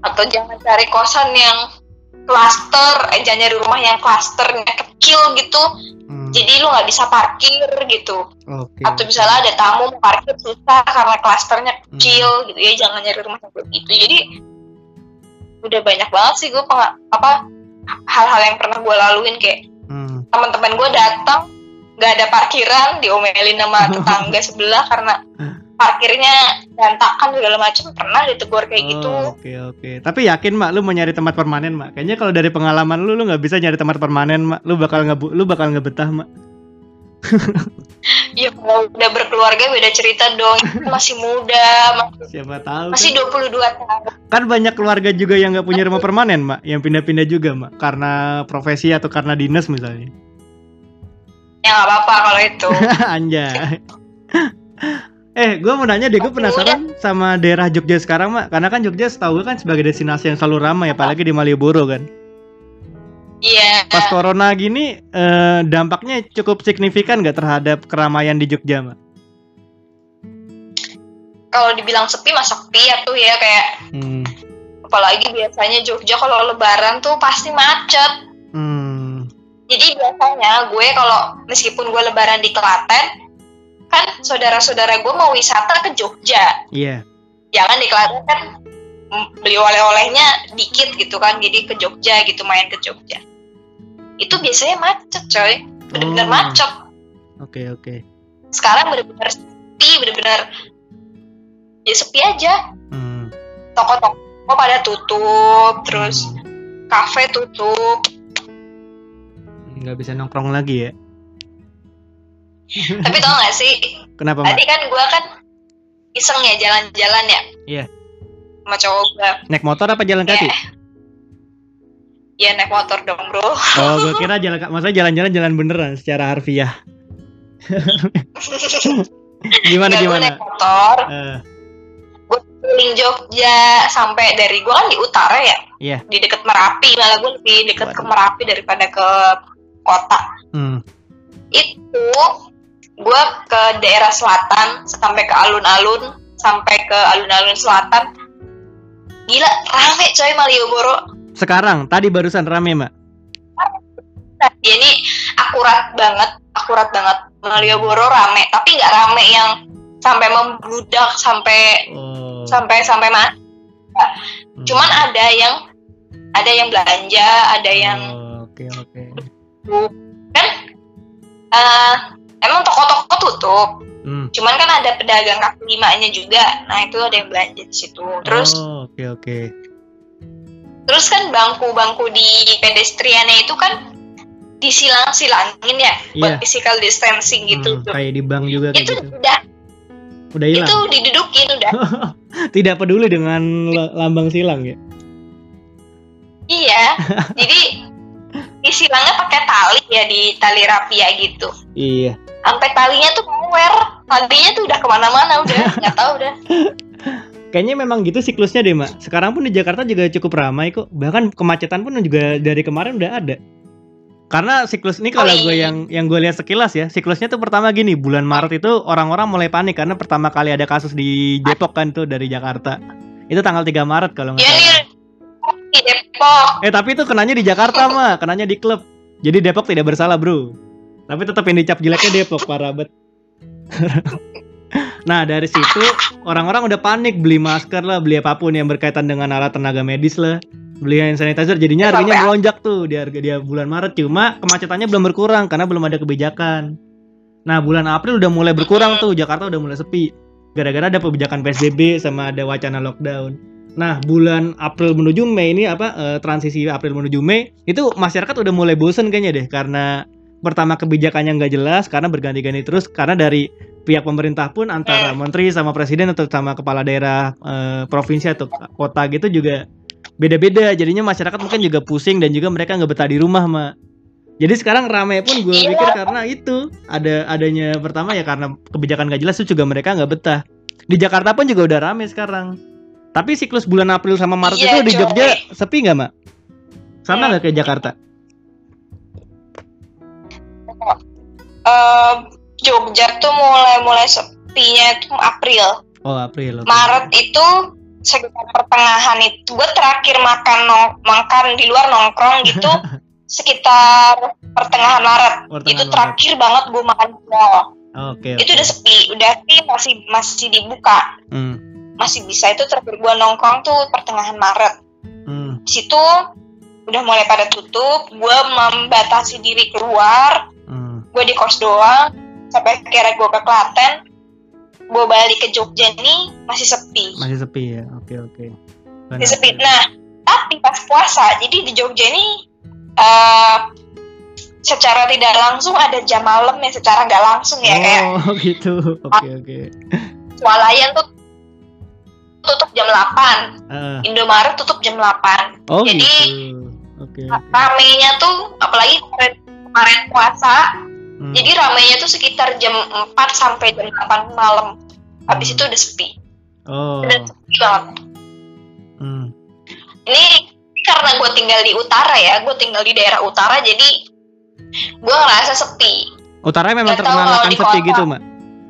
atau jangan cari kosan yang klaster eh jangan nyari rumah yang klasternya kecil gitu Hmm. jadi lu nggak bisa parkir gitu Oke. atau misalnya ada tamu mau parkir susah karena klasternya Hmm. kecil gitu ya jangan nyari rumah yang begitu jadi udah banyak banget sih gue apa hal-hal yang pernah gue laluin kayak Hmm. teman-teman gue datang nggak ada parkiran diomelin sama tetangga sebelah karena parkirnya berantakan segala macam pernah ditegur kayak gitu Oh, Oke oke. Tapi yakin mak, lu mau nyari tempat permanen mak? Kayaknya kalau dari pengalaman lu, lu nggak bisa nyari tempat permanen mak. Lu bakal nggak, lu bakal nggak betah mak. ya kalau udah berkeluarga beda cerita dong masih muda masih, Siapa tahu. masih Kan, 22 tahun kan banyak keluarga juga yang nggak punya rumah permanen mak, yang pindah-pindah juga mak, karena profesi atau karena dinas misalnya. Ya nggak apa-apa kalau itu Anjay. eh, gue mau nanya deh, gue penasaran sama daerah Jogja sekarang mak, karena kan Jogja setahu gue kan sebagai destinasi yang selalu ramai, apalagi di Malioboro kan. iya Pas corona gini, eh, dampaknya cukup signifikan nggak terhadap keramaian di Jogja mak? kalau dibilang sepi mah sepi ya tuh ya kayak Hmm. apalagi biasanya Jogja kalau lebaran tuh pasti macet Hmm. Jadi biasanya gue kalau meskipun gue lebaran di Klaten kan saudara-saudara gue mau wisata ke Jogja Iya. jangan di Klaten kan beli oleh-olehnya dikit gitu kan jadi ke Jogja gitu main ke Jogja itu biasanya macet coy bener-bener Oh. macet Oke oke. sekarang bener-bener sepi bener-bener ya sepi aja Hmm. toko-toko pada tutup terus Hmm. kafe tutup nggak bisa nongkrong lagi ya? tapi tau gak sih Kenapa tadi kan gue kan iseng ya jalan-jalan ya Iya. sama cowok gue Naik motor apa jalan kaki? ya naik motor dong bro Oh, gue kira jalan, maksudnya jalan-jalan jalan beneran secara harfiah. gimana Nggak, gue gimana? naik motor Eh, gue keliling Jogja sampai dari gue kan di utara ya Iya. di deket Merapi malah gue lebih deket ke. Merapi daripada ke kota. Hmm. itu gue ke daerah selatan sampai ke alun-alun sampai ke alun-alun selatan. Gila rame coy Malioboro. Sekarang, tadi barusan rame dia ini akurat banget akurat banget. Malioboro rame tapi nggak rame yang sampai membludak sampai Oh. sampai sampai Hmm. cuman ada yang ada yang belanja ada yang Oh, Oke kan eh, emang toko-toko tutup Hmm. cuman kan ada pedagang kaki limanya juga nah itu ada yang belanja di situ terus Oh, oke oke. terus kan bangku-bangku di pedestriannya itu kan disilang-silangin ya buat Iya. physical distancing gitu Hmm, tuh. kayak di bank juga kayak itu gitu. udah Udah hilang. itu didudukin udah Tidak peduli dengan la- lambang silang ya. iya jadi disilangnya pakai tali ya di tali rapia gitu Iya. sampai talinya tuh ngewer talinya tuh udah ke mana-mana udah nggak tahu udah Kayaknya memang gitu siklusnya deh, Mak. Sekarang pun di Jakarta juga cukup ramai kok. Bahkan kemacetan pun juga dari kemarin udah ada. Karena siklus ini kalau Oh, gue iya. yang yang gue lihat sekilas ya, siklusnya tuh pertama gini, bulan Maret itu orang-orang mulai panik karena pertama kali ada kasus di Depok kan tuh dari Jakarta. Itu tanggal 3 Maret kalau nggak ya salah. nih di Depok Eh tapi itu kenanya di Jakarta mah, kenanya di klub. Jadi Depok tidak bersalah bro. Tapi tetap yang dicap jeleknya Depok parah bet. nah dari situ orang-orang udah panik beli masker lah, beli apa pun yang berkaitan dengan alat tenaga medis lah, beli hand sanitizer. Jadinya harganya Sampai- melonjak tuh di harga dia bulan Maret. Cuma kemacetannya belum berkurang karena belum ada kebijakan. Nah bulan April udah mulai berkurang tuh, Jakarta udah mulai sepi. Gara-gara ada kebijakan PSBB sama ada wacana lockdown. Nah, bulan April menuju Mei ini apa eh, transisi April menuju Mei itu masyarakat udah mulai bosen kayaknya deh karena pertama kebijakannya nggak jelas karena berganti-ganti terus karena dari pihak pemerintah pun antara menteri sama presiden atau sama kepala daerah eh, provinsi atau kota gitu juga beda-beda jadinya masyarakat mungkin juga pusing dan juga mereka nggak betah di rumah mak Jadi sekarang rame pun gue Iya. pikir karena itu ada adanya pertama ya karena kebijakan gak jelas itu juga mereka nggak betah. Di Jakarta pun juga udah rame sekarang. Tapi siklus bulan April sama Maret Iya, itu di coy. Jogja sepi nggak mak? Sama Hmm. nggak kayak Jakarta? Eh, Jogja tuh mulai-mulai sepinya itu April. Oh April. oke. Maret itu sekitar pertengahan itu gue terakhir makan nong makan di luar nongkrong gitu sekitar pertengahan Maret. Pertengahan itu Maret. terakhir banget gue makan di mall. Oke. Itu oke. udah sepi, udah sih masih masih dibuka, Hmm. Masih bisa itu terakhir gue nongkrong tuh pertengahan Maret. Hmm. Di situ udah mulai pada tutup, gue membatasi diri keluar, Hmm. gue di kos doang sampai akhirnya gue ke Klaten gue balik ke Jogja nih masih sepi Masih sepi ya. Oke oke. Benar. masih sepi nah tapi pas puasa jadi di Jogja ini eh secara tidak langsung ada jam malam ya secara nggak langsung ya kayak Oh gitu. Oke oke. swalayan tuh tutup jam 8 Ah, Indomaret tutup jam 8 oh Jadi- gitu. Oke. ramenya tuh apalagi kemarin, kemarin puasa Hmm. jadi ramenya tuh sekitar jam 4 sampai jam 8 malam habis itu udah sepi Oh. udah sepi banget Hmm. ini karena gue tinggal di utara ya gue tinggal di daerah utara jadi gue ngerasa sepi Utara memang terkenal akan sepi gitu, Mak.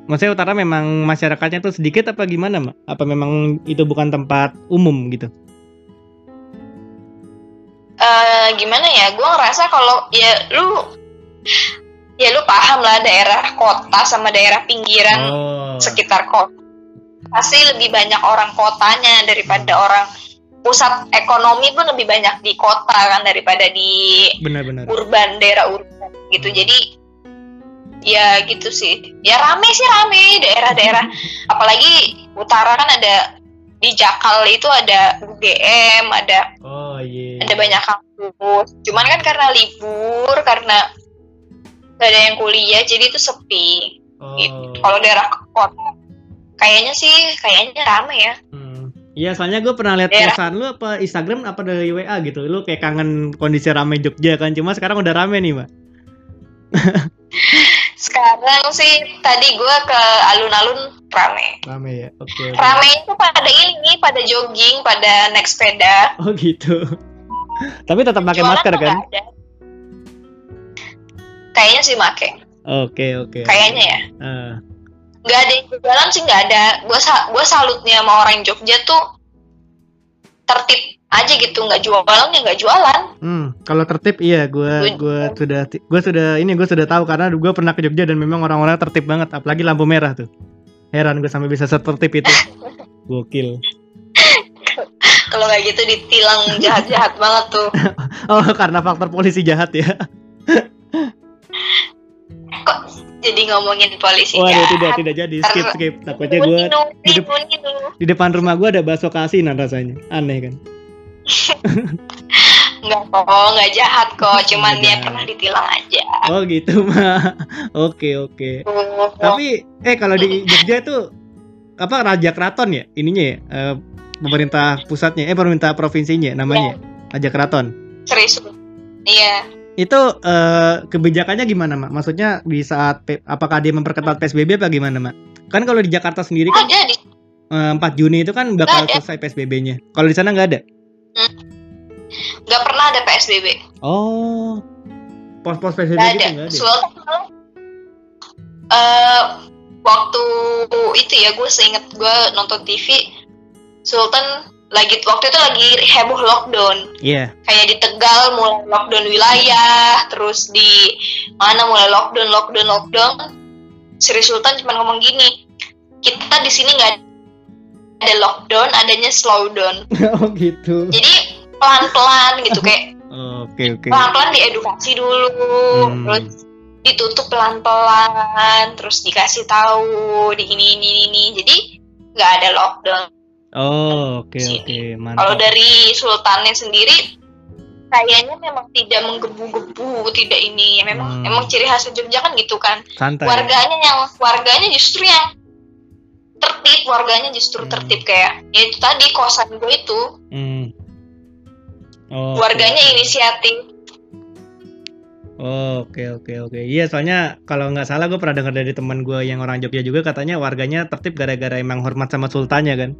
Maksudnya utara memang masyarakatnya tuh sedikit apa gimana, Mak? Apa memang itu bukan tempat umum gitu? Eh, gimana ya gue ngerasa kalau ya lu ya lu paham lah daerah kota sama daerah pinggiran Oh. sekitar kota pasti lebih banyak orang kotanya daripada Hmm. orang pusat ekonomi pun lebih banyak di kota kan daripada di Benar-benar. urban daerah urban gitu Hmm. jadi ya gitu sih ya rame sih rame daerah-daerah apalagi utara kan ada di Jakal itu ada UGM ada Oh iya. ada banyak kampus cuman kan karena libur karena gak ada yang kuliah jadi itu sepi Oh. gitu. kalau daerah kota kayaknya sih kayaknya rame ya Hmm. Iya, soalnya gue pernah lihat Daerah. posan lu apa Instagram apa dari WA gitu. Lu kayak kangen kondisi rame Jogja kan. Cuma sekarang udah rame nih, Mbak. sekarang sih tadi gue ke alun-alun rame Rame ya. Oke. oke. rame itu pada ini pada jogging pada naik sepeda Oh gitu. Tapi tetap pakai masker kan? kayaknya sih make Oke, oke. kayaknya ya Ah. nggak ada yang jualan sih nggak ada gue sa gue salutnya sama orang Jogja tuh tertib aja gitu nggak jualan ya nggak jualan Hmm, kalau tertib iya, gue Gua- gua sudah gue sudah ini gue sudah tahu karena gue pernah ke Jogja dan memang orang-orang tertib banget, apalagi lampu merah tuh. Heran gue sampai bisa setertib itu. Gokil. kalau nggak gitu ditilang jahat-jahat banget tuh Oh, karena faktor polisi jahat ya. kok jadi ngomongin polisi Waduh, jahat? tidak tidak jadi. Skip skip. Takutnya gue di dep- di depan rumah gue ada bakso keasinan rasanya. Aneh kan? Nggak kok nggak jahat kok cuman Nggak dia pernah ditilang aja Oh gitu mah. Oke oke. Tapi eh kalau di Jogja tuh apa Raja Keraton ya ininya ya eh, pemerintah pusatnya eh pemerintah provinsinya namanya Raja Keraton. serius iya Itu eh, kebijakannya gimana mak? Maksudnya di saat apakah dia memperketat PSBB apa gimana mak? Kan kalau di Jakarta sendiri kan ada di eh, 4 Juni itu kan bakal selesai PSBB-nya. Kalau di sana nggak ada? Nggak pernah ada PSBB Oh, pos-pos PSBB nggak gitu ada nggak ada? Sultan malah, eh waktu itu ya gue seinget gue nonton TV Sultan lagi waktu itu lagi heboh lockdown Iya. kayak di Tegal mulai lockdown wilayah terus di mana mulai lockdown lockdown lockdown Sri Sultan cuma ngomong gini kita di sini nggak ada lockdown adanya slowdown oh gitu. jadi pelan-pelan gitu kayak Oke oke. pelan-pelan diedukasi dulu Hmm. terus ditutup pelan-pelan terus dikasih tahu di ini ini ini jadi nggak ada lockdown Oh oke oke mantap. kalau dari sultannya sendiri kayaknya memang tidak menggebu-gebu tidak ini memang Hmm. emang ciri khas Jogja kan gitu kan santai. warganya yang warganya justru yang tertib warganya justru Hmm. tertib kayak ya itu tadi kosan gue itu Hmm. Oh, oke, warganya oke. inisiatif Oke oke oke. Iya soalnya kalau nggak salah gue pernah dengar dari teman gue yang orang Jogja juga katanya warganya tertib gara-gara emang hormat sama sultannya kan.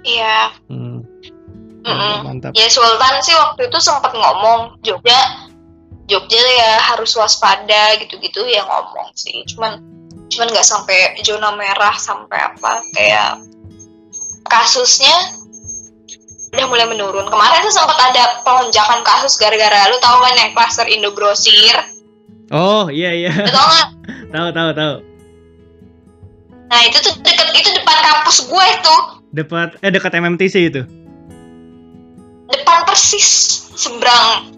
Iya. Hmm. Mantap. Ya Sultan sih waktu itu sempat ngomong Jogja Jogja ya harus waspada gitu-gitu ya ngomong sih. Cuman cuman nggak sampai zona merah sampai apa kayak kasusnya udah mulai menurun. Kemarin tuh sempat ada pelonjakan kasus gara-gara lu tahu kan yang klaster Indogrosir. Oh iya iya. Lu tau tahu tahu tahu. Nah itu tuh deket itu depan kampus gue itu Dekat eh dekat MMTC itu. depan persis seberang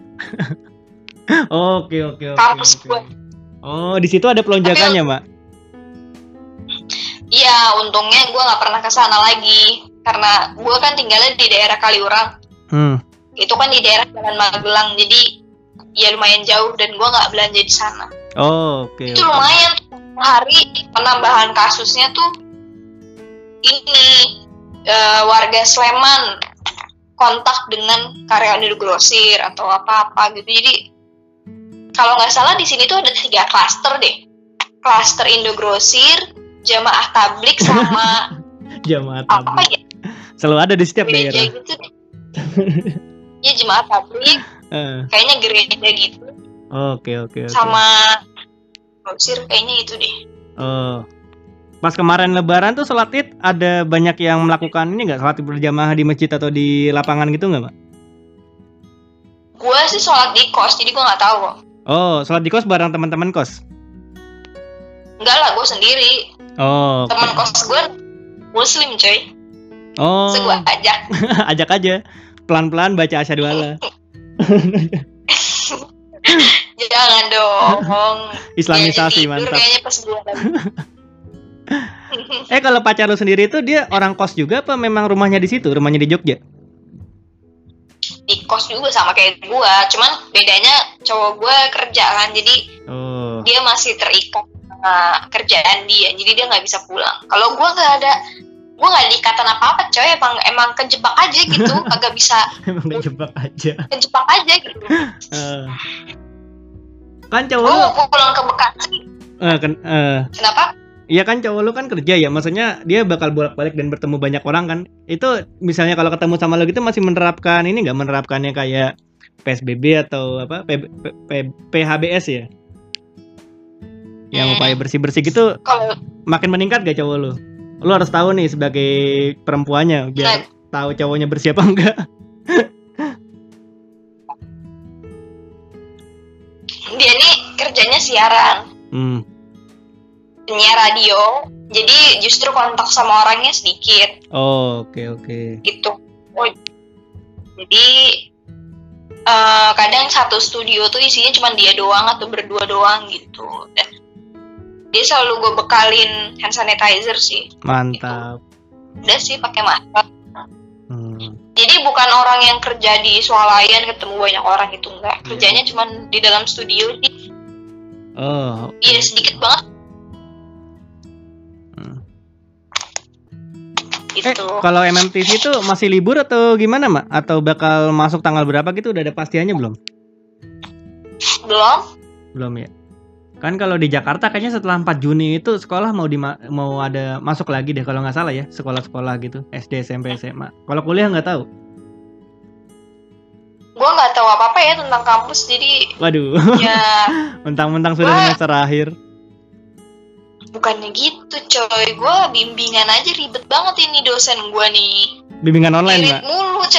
Oke oke oke. Kampus oke. gue. Oh di situ ada pelonjakannya mak. Iya, untungnya gue nggak pernah ke sana lagi karena gue kan tinggalnya di daerah Kaliurang. Hmm. Itu kan di daerah Jalan Magelang, jadi ya lumayan jauh dan gue nggak belanja di sana. Oh oke. Itu lumayan hari penambahan kasusnya tuh ini eh, warga Sleman kontak dengan karyawan Indogrosir atau apa-apa gitu. Jadi kalau nggak salah di sini tuh ada tiga klaster deh. Klaster Indogrosir, jamaah tablik sama Jamaah apa tablik. ya Selalu ada di setiap gereja daerah. gitu deh. ya jemaah tablik Eh, kayaknya gereja gitu Oke oke oke. sama grosir kayaknya itu deh Oh. Pas kemarin lebaran tuh sholat id ada banyak yang melakukan ini nggak sholat berjamaah di masjid atau di lapangan gitu nggak mak? gue sih sholat di kos jadi gue nggak tahu kok Oh sholat di kos bareng teman-teman kos. enggak lah gue sendiri Oh. teman kos gue muslim coy Oh. Terus gue ajak Ajak aja. Pelan-pelan baca asyhadu alla. jangan dong Islamisasi tidur mantap. kayaknya pas gue Eh kalau pacar lu sendiri itu dia orang kos juga apa memang rumahnya di situ, rumahnya di Jogja? di kos juga sama kayak gue cuman bedanya cowok gue kerja kan jadi Oh. dia masih terikat sama kerjaan dia jadi dia nggak bisa pulang kalau gue nggak ada gue nggak diikatan apa apa coy emang emang kejebak aja gitu kagak bisa Emang kejebak aja. kejebak aja gitu Eh. Kan cowok gue lu pulang ke Bekasi eh, kan, eh, kenapa Iya kan cowok lu kan kerja ya, maksudnya dia bakal bolak-balik dan bertemu banyak orang kan. Itu misalnya kalau ketemu sama lo gitu masih menerapkan ini nggak menerapkannya kayak PSBB atau apa P- P- P- PHBS ya? Yang upaya bersih-bersih gitu kalau makin meningkat gak cowok lu? Lu harus tahu nih sebagai perempuannya biar tahu cowoknya bersih apa enggak. dia nih kerjanya siaran Hmm. penyiar radio jadi justru kontak sama orangnya sedikit Oh, oke oke. gitu oh, jadi eh, kadang satu studio tuh isinya cuma dia doang atau berdua doang gitu dan dia selalu gue bekalin hand sanitizer sih Mantap. udah sih pakai masker Hmm. jadi bukan orang yang kerja di swalayan ketemu banyak orang gitu enggak kerjanya cuma di dalam studio sih Oh. iya sedikit banget Hmm. Eh, gitu kalau MMTV itu masih libur atau gimana, Mak? Atau bakal masuk tanggal berapa gitu udah ada pastiannya belum? belum Belum ya. Kan kalau di Jakarta kayaknya setelah 4 Juni itu sekolah mau di mau ada masuk lagi deh kalau nggak salah ya, sekolah-sekolah gitu, SD, SMP, SMA. Kalau kuliah nggak tahu. gue nggak tahu apa apa ya tentang kampus jadi Waduh, ya mentang-mentang sudah semester akhir. bukannya gitu coy gue bimbingan aja ribet banget ini dosen gue nih Bimbingan online, Mak. mulu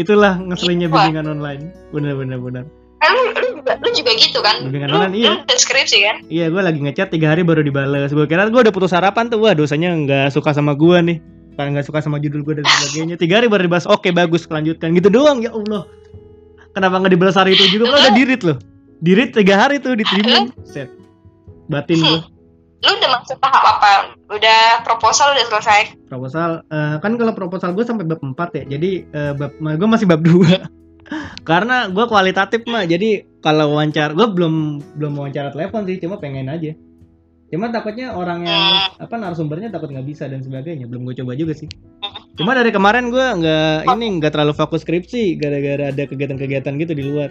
Itulah ngeselinnya Gitu, bimbingan online. Bener bener bener. Eh, lu, lu, juga, lu juga gitu kan Bimbingan lu, online, iya. lu deskripsi kan Iya, gue lagi ngechat tiga hari baru dibales. Gue kira gue udah putus harapan tuh. Wah, dosanya nggak suka sama gue nih. Karena nggak suka sama judul gue dan sebagainya. Tiga hari baru dibahas. Oke, bagus, lanjutkan. Gitu doang, ya Allah. Kenapa nggak dibalas hari itu juga? Kan udah dirit loh. Dirit tiga hari tuh diterima. Set. Batin gue. lu udah masuk tahap apa udah proposal udah selesai Proposal. eh, kan kalau proposal gue sampai bab 4 ya. Jadi eh, bab, gue masih bab 2 Karena gue kualitatif mah. Jadi kalau wawancara, gue belum belum wawancara telepon sih. Cuma pengen aja. Cuma takutnya orang yang apa narasumbernya takut nggak bisa dan sebagainya. Belum gue coba juga sih. Cuma dari kemarin gue nggak ini nggak terlalu fokus skripsi gara-gara ada kegiatan-kegiatan gitu di luar.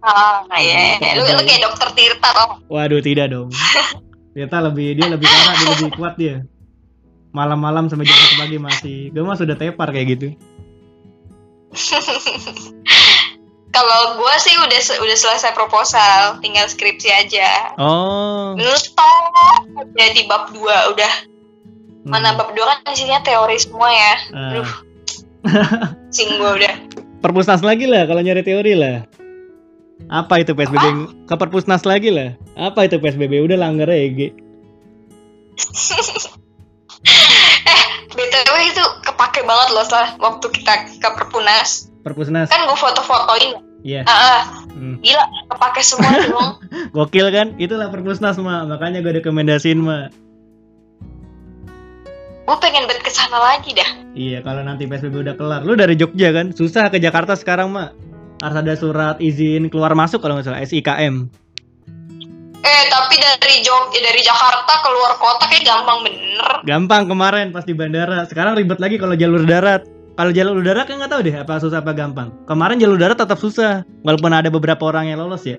Ah, iya. Lu, lu kayak dokter Tirta tau. Waduh tidak dong. Tirta lebih dia lebih parah dia lebih kuat dia. Malam-malam sampai jam pagi masih. Gue mah sudah tepar kayak gitu. Kalau gue sih udah udah selesai proposal, tinggal skripsi aja. Oh. Nustok aja di bab 2 udah. Hmm. Mana bab 2 kan isinya teori semua ya. Ah. Aduh. Sing gue udah. perpusnas lagi lah kalau nyari teori lah. Apa itu PSBB? Ke perpusnas lagi lah. Apa itu PSBB? Udah langgar ya, EG. kepake banget loh setelah waktu kita ke Perpunas. Perpusnas. Kan gue foto-fotoin. Iya. Ah, ah, Hmm. gila kepake semua dong. Gokil kan? Itulah perpusnas, Mak. Makanya gue rekomendasiin, Mak. gue pengen bet ke sana lagi dah. Iya, kalau nanti PSBB udah kelar. Lu dari Jogja kan? Susah ke Jakarta sekarang, Mak. Harus ada surat izin keluar masuk kalau nggak salah, SIKM. Eh, tapi dari Jog dari Jakarta keluar kota kayak gampang bener. Gampang kemarin pas di bandara. Sekarang ribet lagi kalau jalur darat. Kalau jalur udara kan nggak tahu deh apa susah apa gampang. Kemarin jalur darat tetap susah, walaupun ada beberapa orang yang lolos ya.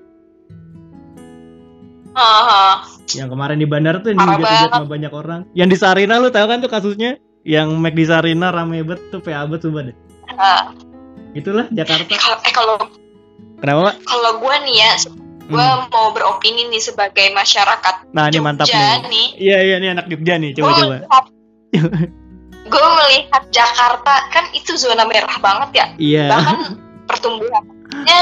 Haha. Yang kemarin di bandara tuh yang dihujat-hujat banget. sama banyak orang. Yang di Sarina lu tahu kan tuh kasusnya? Yang Mac di Sarina rame banget tuh PA banget sumpah deh. Nah, Itulah Jakarta. eh, kalau eh, kalau Kenapa, Pak? kalau gue nih ya, gue Hmm. mau beropini nih sebagai masyarakat Nah, ini mantap Jogja nih. nih. Iya, iya, ini anak Jogja nih. Coba Gue coba. melihat, gue melihat Jakarta kan itu zona merah banget ya. Iya. Bahkan pertumbuhannya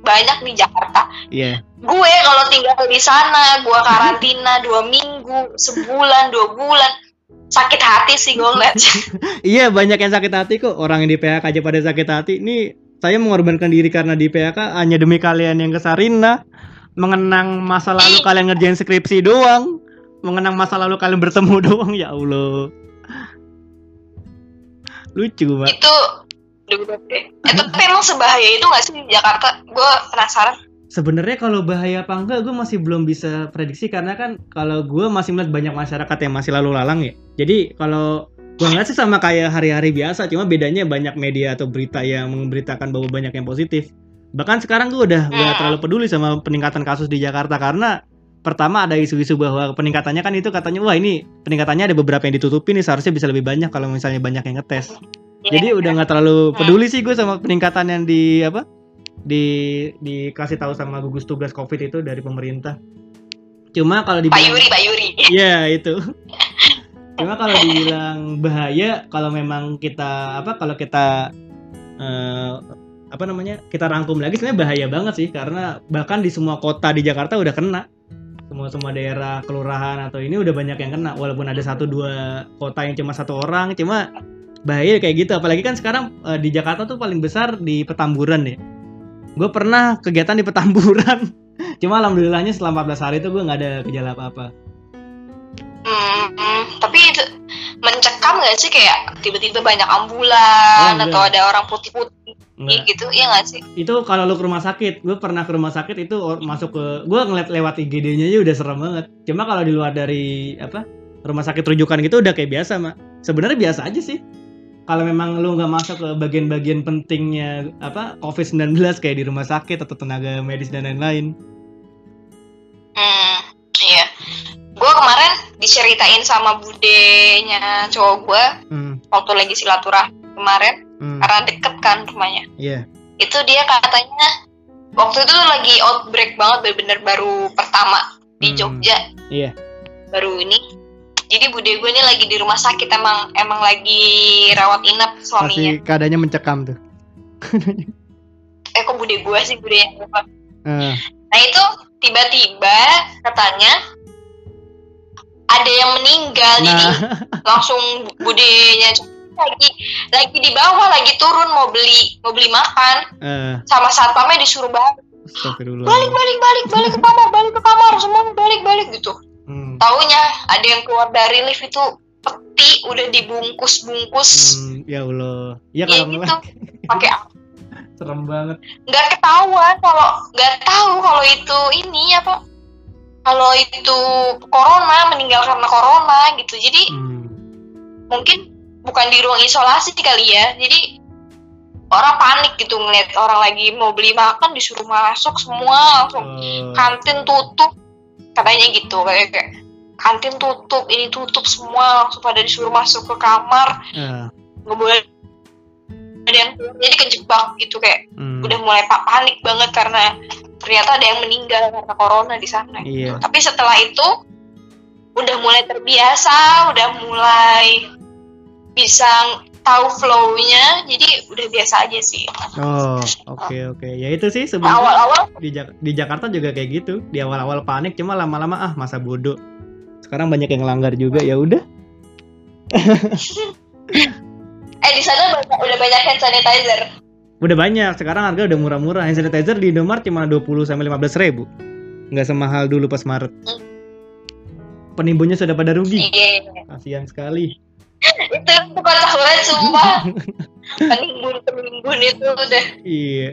banyak di Jakarta. Iya. Gue kalau tinggal di sana, gue karantina dua minggu, sebulan, dua bulan, sakit hati sih gue ngeliatnya. Iya, banyak yang sakit hati kok. Orang yang di PHK aja pada sakit hati. Ini saya mengorbankan diri karena di PHK hanya demi kalian yang ke Sarina. Mengenang masa lalu kalian ngerjain skripsi doang. Mengenang masa lalu kalian bertemu doang. Ya Allah. Lucu, Mbak. itu. Eh, tapi emang sebahaya itu gak sih di Jakarta? Gue penasaran. Sebenarnya kalau bahaya apa enggak gue masih belum bisa prediksi karena kan kalau gue masih melihat banyak masyarakat yang masih lalu lalang ya. Jadi kalau gue ngeliat sih sama kayak hari-hari biasa, cuma bedanya banyak media atau berita yang memberitakan bahwa banyak yang positif. Bahkan sekarang gue udah gak Hmm. terlalu peduli sama peningkatan kasus di Jakarta karena pertama ada isu-isu bahwa peningkatannya kan itu katanya wah ini peningkatannya ada beberapa yang ditutupi nih seharusnya bisa lebih banyak kalau misalnya banyak yang ngetes. Jadi udah nggak terlalu peduli sih gue sama peningkatan yang di apa di dikasih tahu sama gugus tugas covid itu dari pemerintah. Cuma kalau Pak dibilang Yuri, Pak Yuri. Iya itu. Cuma kalau dibilang bahaya kalau memang kita apa kalau kita eh, apa namanya kita rangkum lagi sebenarnya bahaya banget sih karena bahkan di semua kota di Jakarta udah kena. Semua semua daerah kelurahan atau ini udah banyak yang kena walaupun ada satu dua kota yang cuma satu orang cuma bahaya kayak gitu. Apalagi kan sekarang eh, di Jakarta tuh paling besar di Petamburan ya. Gue pernah kegiatan di Petamburan. Cuma alhamdulillahnya selama 14 hari itu gue nggak ada gejala apa-apa. Hmm, hmm. tapi itu mencekam gak sih? Kayak tiba-tiba banyak ambulan Oh, enggak. atau ada orang putih-putih Nggak. gitu, iya gak sih? itu kalau lu ke rumah sakit gue pernah ke rumah sakit itu masuk ke gue ngeliat lewat IGD-nya aja udah serem banget cuma kalau di luar dari apa rumah sakit rujukan gitu udah kayak biasa mak sebenarnya biasa aja sih kalau memang lu nggak masuk ke bagian-bagian pentingnya apa COVID-19 kayak di rumah sakit atau tenaga medis dan lain-lain Hmm, iya. Gue kemarin diceritain sama budenya cowok gue hmm, waktu lagi silaturahmi kemarin hmm, karena deket kan rumahnya. iya Itu dia katanya waktu itu lagi outbreak banget bener-bener baru pertama di Hmm, Jogja. iya. Baru ini. Jadi bude gue ini lagi di rumah sakit emang emang lagi rawat inap suaminya. masih keadaannya mencekam tuh Eh kok bude gue sih bude yang Eh, Nah itu tiba-tiba katanya ada yang meninggal jadi nah langsung budenya lagi lagi di bawah lagi turun mau beli mau beli makan. Eh, sama satpamnya disuruh balik balik balik balik balik ke kamar balik ke kamar semuanya balik balik gitu. Hmm, taunya ada yang keluar dari lift itu peti udah dibungkus bungkus hmm, ya Allah. Ya ya kalau gitu. pakai serem banget. Nggak ketahuan kalau nggak tahu kalau itu ini apa kalau itu corona meninggal karena corona gitu. Jadi Hmm. mungkin bukan di ruang isolasi kali ya jadi orang panik gitu ngeliat orang lagi mau beli makan disuruh masuk semua langsung Oh. kantin tutup katanya gitu kayak kayak kantin tutup ini tutup semua langsung pada disuruh masuk ke kamar Ah, nggak boleh ada yang jadi kejebak gitu kayak hmm. udah mulai pa- panik banget karena ternyata ada yang meninggal karena corona di sana gitu. Iya. tapi setelah itu udah mulai terbiasa udah mulai bisa tahu flow-nya jadi udah biasa aja sih Oh, oke oke. Ya itu sih sebenarnya awal-awal di, Jak- di Jakarta juga kayak gitu. Di awal-awal panik cuma lama-lama ah masa bodoh. Sekarang banyak yang langgar juga ya udah. eh di sana udah banyak hand sanitizer Udah banyak. Sekarang harga udah murah-murah. Hand sanitizer di Indomaret cuma 20 sampai 15 ribu. Nggak semahal dulu pas Maret. Penimbunnya sudah pada rugi. iya Kasihan sekali. Itu itu kocak banget sumpah penimbun penimbun itu udah Iya.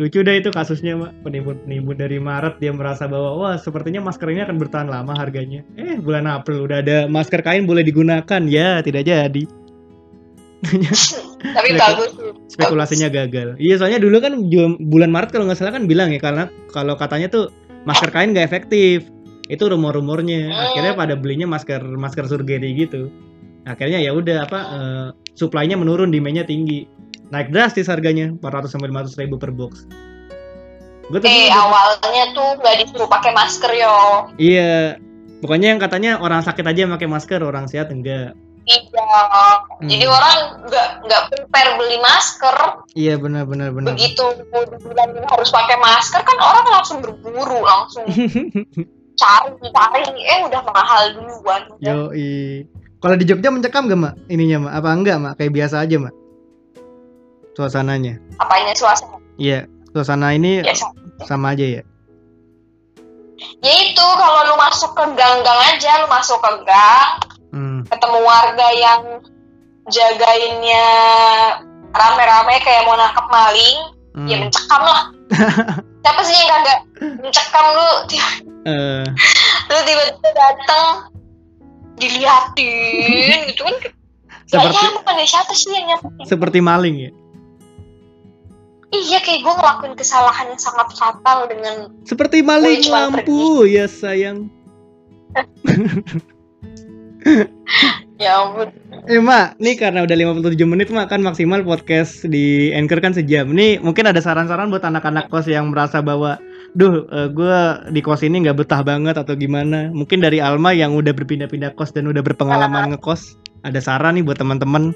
Lucu deh itu kasusnya, Mak. Penimbun-penimbun dari Maret dia merasa bahwa wah, sepertinya masker ini akan bertahan lama harganya. Eh, bulan April udah ada masker kain boleh digunakan. Ya, tidak jadi. tapi bagus. Spekulasinya gagal. Iya, soalnya dulu kan bulan Maret kalau nggak salah kan bilang ya karena kalau katanya tuh masker kain nggak efektif. Itu rumor-rumornya. Hmm. Akhirnya pada belinya masker masker surgery gitu. Akhirnya ya udah apa eh, supply-nya menurun, demand-nya tinggi. Naik drastis harganya 400 sampai 500 ribu per box. Gue tuh eh awalnya tuh nggak disuruh pakai masker yo Iya. Pokoknya yang katanya orang sakit aja yang pakai masker, orang sehat enggak. iya jadi Hmm. orang nggak nggak prepare beli masker Iya benar benar benar. begitu dibilang harus pakai masker kan orang langsung berburu langsung cari cari eh udah mahal duluan Yo Kalau di Jogja mencekam gak mak? Ininya mak? Apa enggak mak? Kayak biasa aja mak? Suasananya. apanya suasana Iya. Suasana ini biasa sama aja ya. ya itu kalau lu masuk ke gang-gang aja lu masuk ke gang Hmm. ketemu warga yang jagainnya rame-rame kayak mau nangkep maling hmm. ya mencekam lah siapa sih yang kagak mencekam lu? Eh, lu tiba-tiba datang diliatin gitu kan. Seperti nyaman deh siapa sih yang nyaman seperti maling ya. iya kayak gue ngelakuin kesalahan yang sangat fatal dengan Seperti maling lampu ya sayang. ya ampun Eh mak, nih karena udah 57 menit mak kan maksimal podcast di Anchor kan sejam. Nih mungkin ada saran-saran buat anak-anak kos yang merasa bahwa, duh, gue di kos ini nggak betah banget atau gimana. Mungkin dari Alma yang udah berpindah-pindah kos dan udah berpengalaman ngekos, ada saran nih buat teman-teman.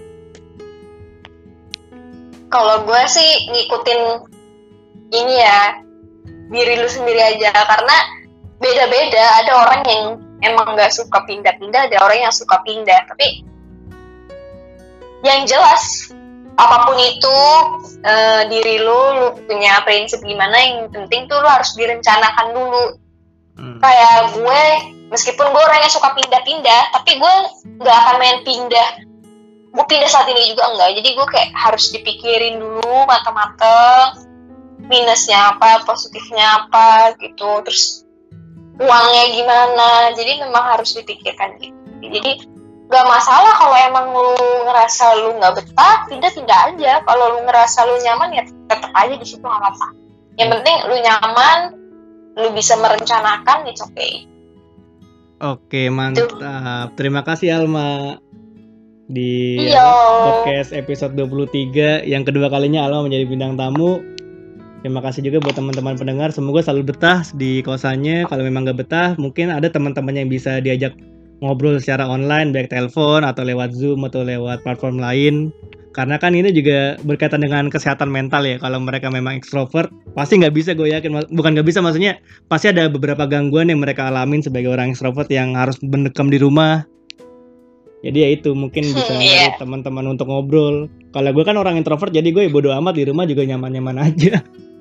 kalau gue sih ngikutin ini ya diri lu sendiri aja karena beda-beda ada orang yang emang nggak suka pindah-pindah ada orang yang suka pindah tapi yang jelas apa pun itu eh, diri lu lu punya prinsip gimana yang penting tuh lu harus direncanakan dulu. Hmm. kayak gue meskipun gue orang yang suka pindah-pindah tapi gue nggak akan main pindah. Gue pindah saat ini juga enggak jadi gue kayak harus dipikirin dulu matang-matang minusnya apa positifnya apa gitu. Terus uangnya gimana. Jadi memang harus dipikirkan gitu. Jadi nggak masalah kalau emang lu ngerasa lu nggak betah pindah-pindah aja. Kalau lu ngerasa lu nyaman ya tetap aja di situ nggak apa-apa. Yang penting lu nyaman lu bisa merencanakan it's okay. Oke mantap, terima kasih Alma di iya. podcast episode 23 yang kedua kalinya Alma menjadi bintang tamu. Terima kasih juga buat teman-teman pendengar. Semoga selalu betah di kosannya. Kalau memang nggak betah, mungkin ada teman-teman yang bisa diajak ngobrol secara online, baik telepon atau lewat Zoom atau lewat platform lain. Karena kan ini juga berkaitan dengan kesehatan mental ya. Kalau mereka memang ekstrovert, pasti nggak bisa gue yakin. Bukan nggak bisa, maksudnya pasti ada beberapa gangguan yang mereka alamin sebagai orang ekstrovert yang harus mendekam di rumah. Jadi ya itu mungkin bisa Hmm, iya. teman-teman untuk ngobrol. Kalau gue kan orang introvert, jadi gue bodo amat di rumah juga nyaman-nyaman aja.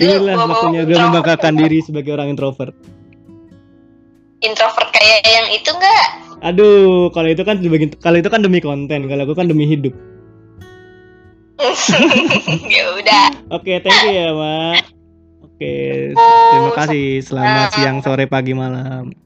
Inilah waktunya gue membanggakan diri sebagai orang introvert. introvert kayak yang itu enggak Aduh, kalau itu kan demi kalau itu kan demi konten, kalau gue kan demi hidup. ya udah Oke, thank you ya, Mak. Oke, terima kasih. Selamat siang, sore, pagi, malam.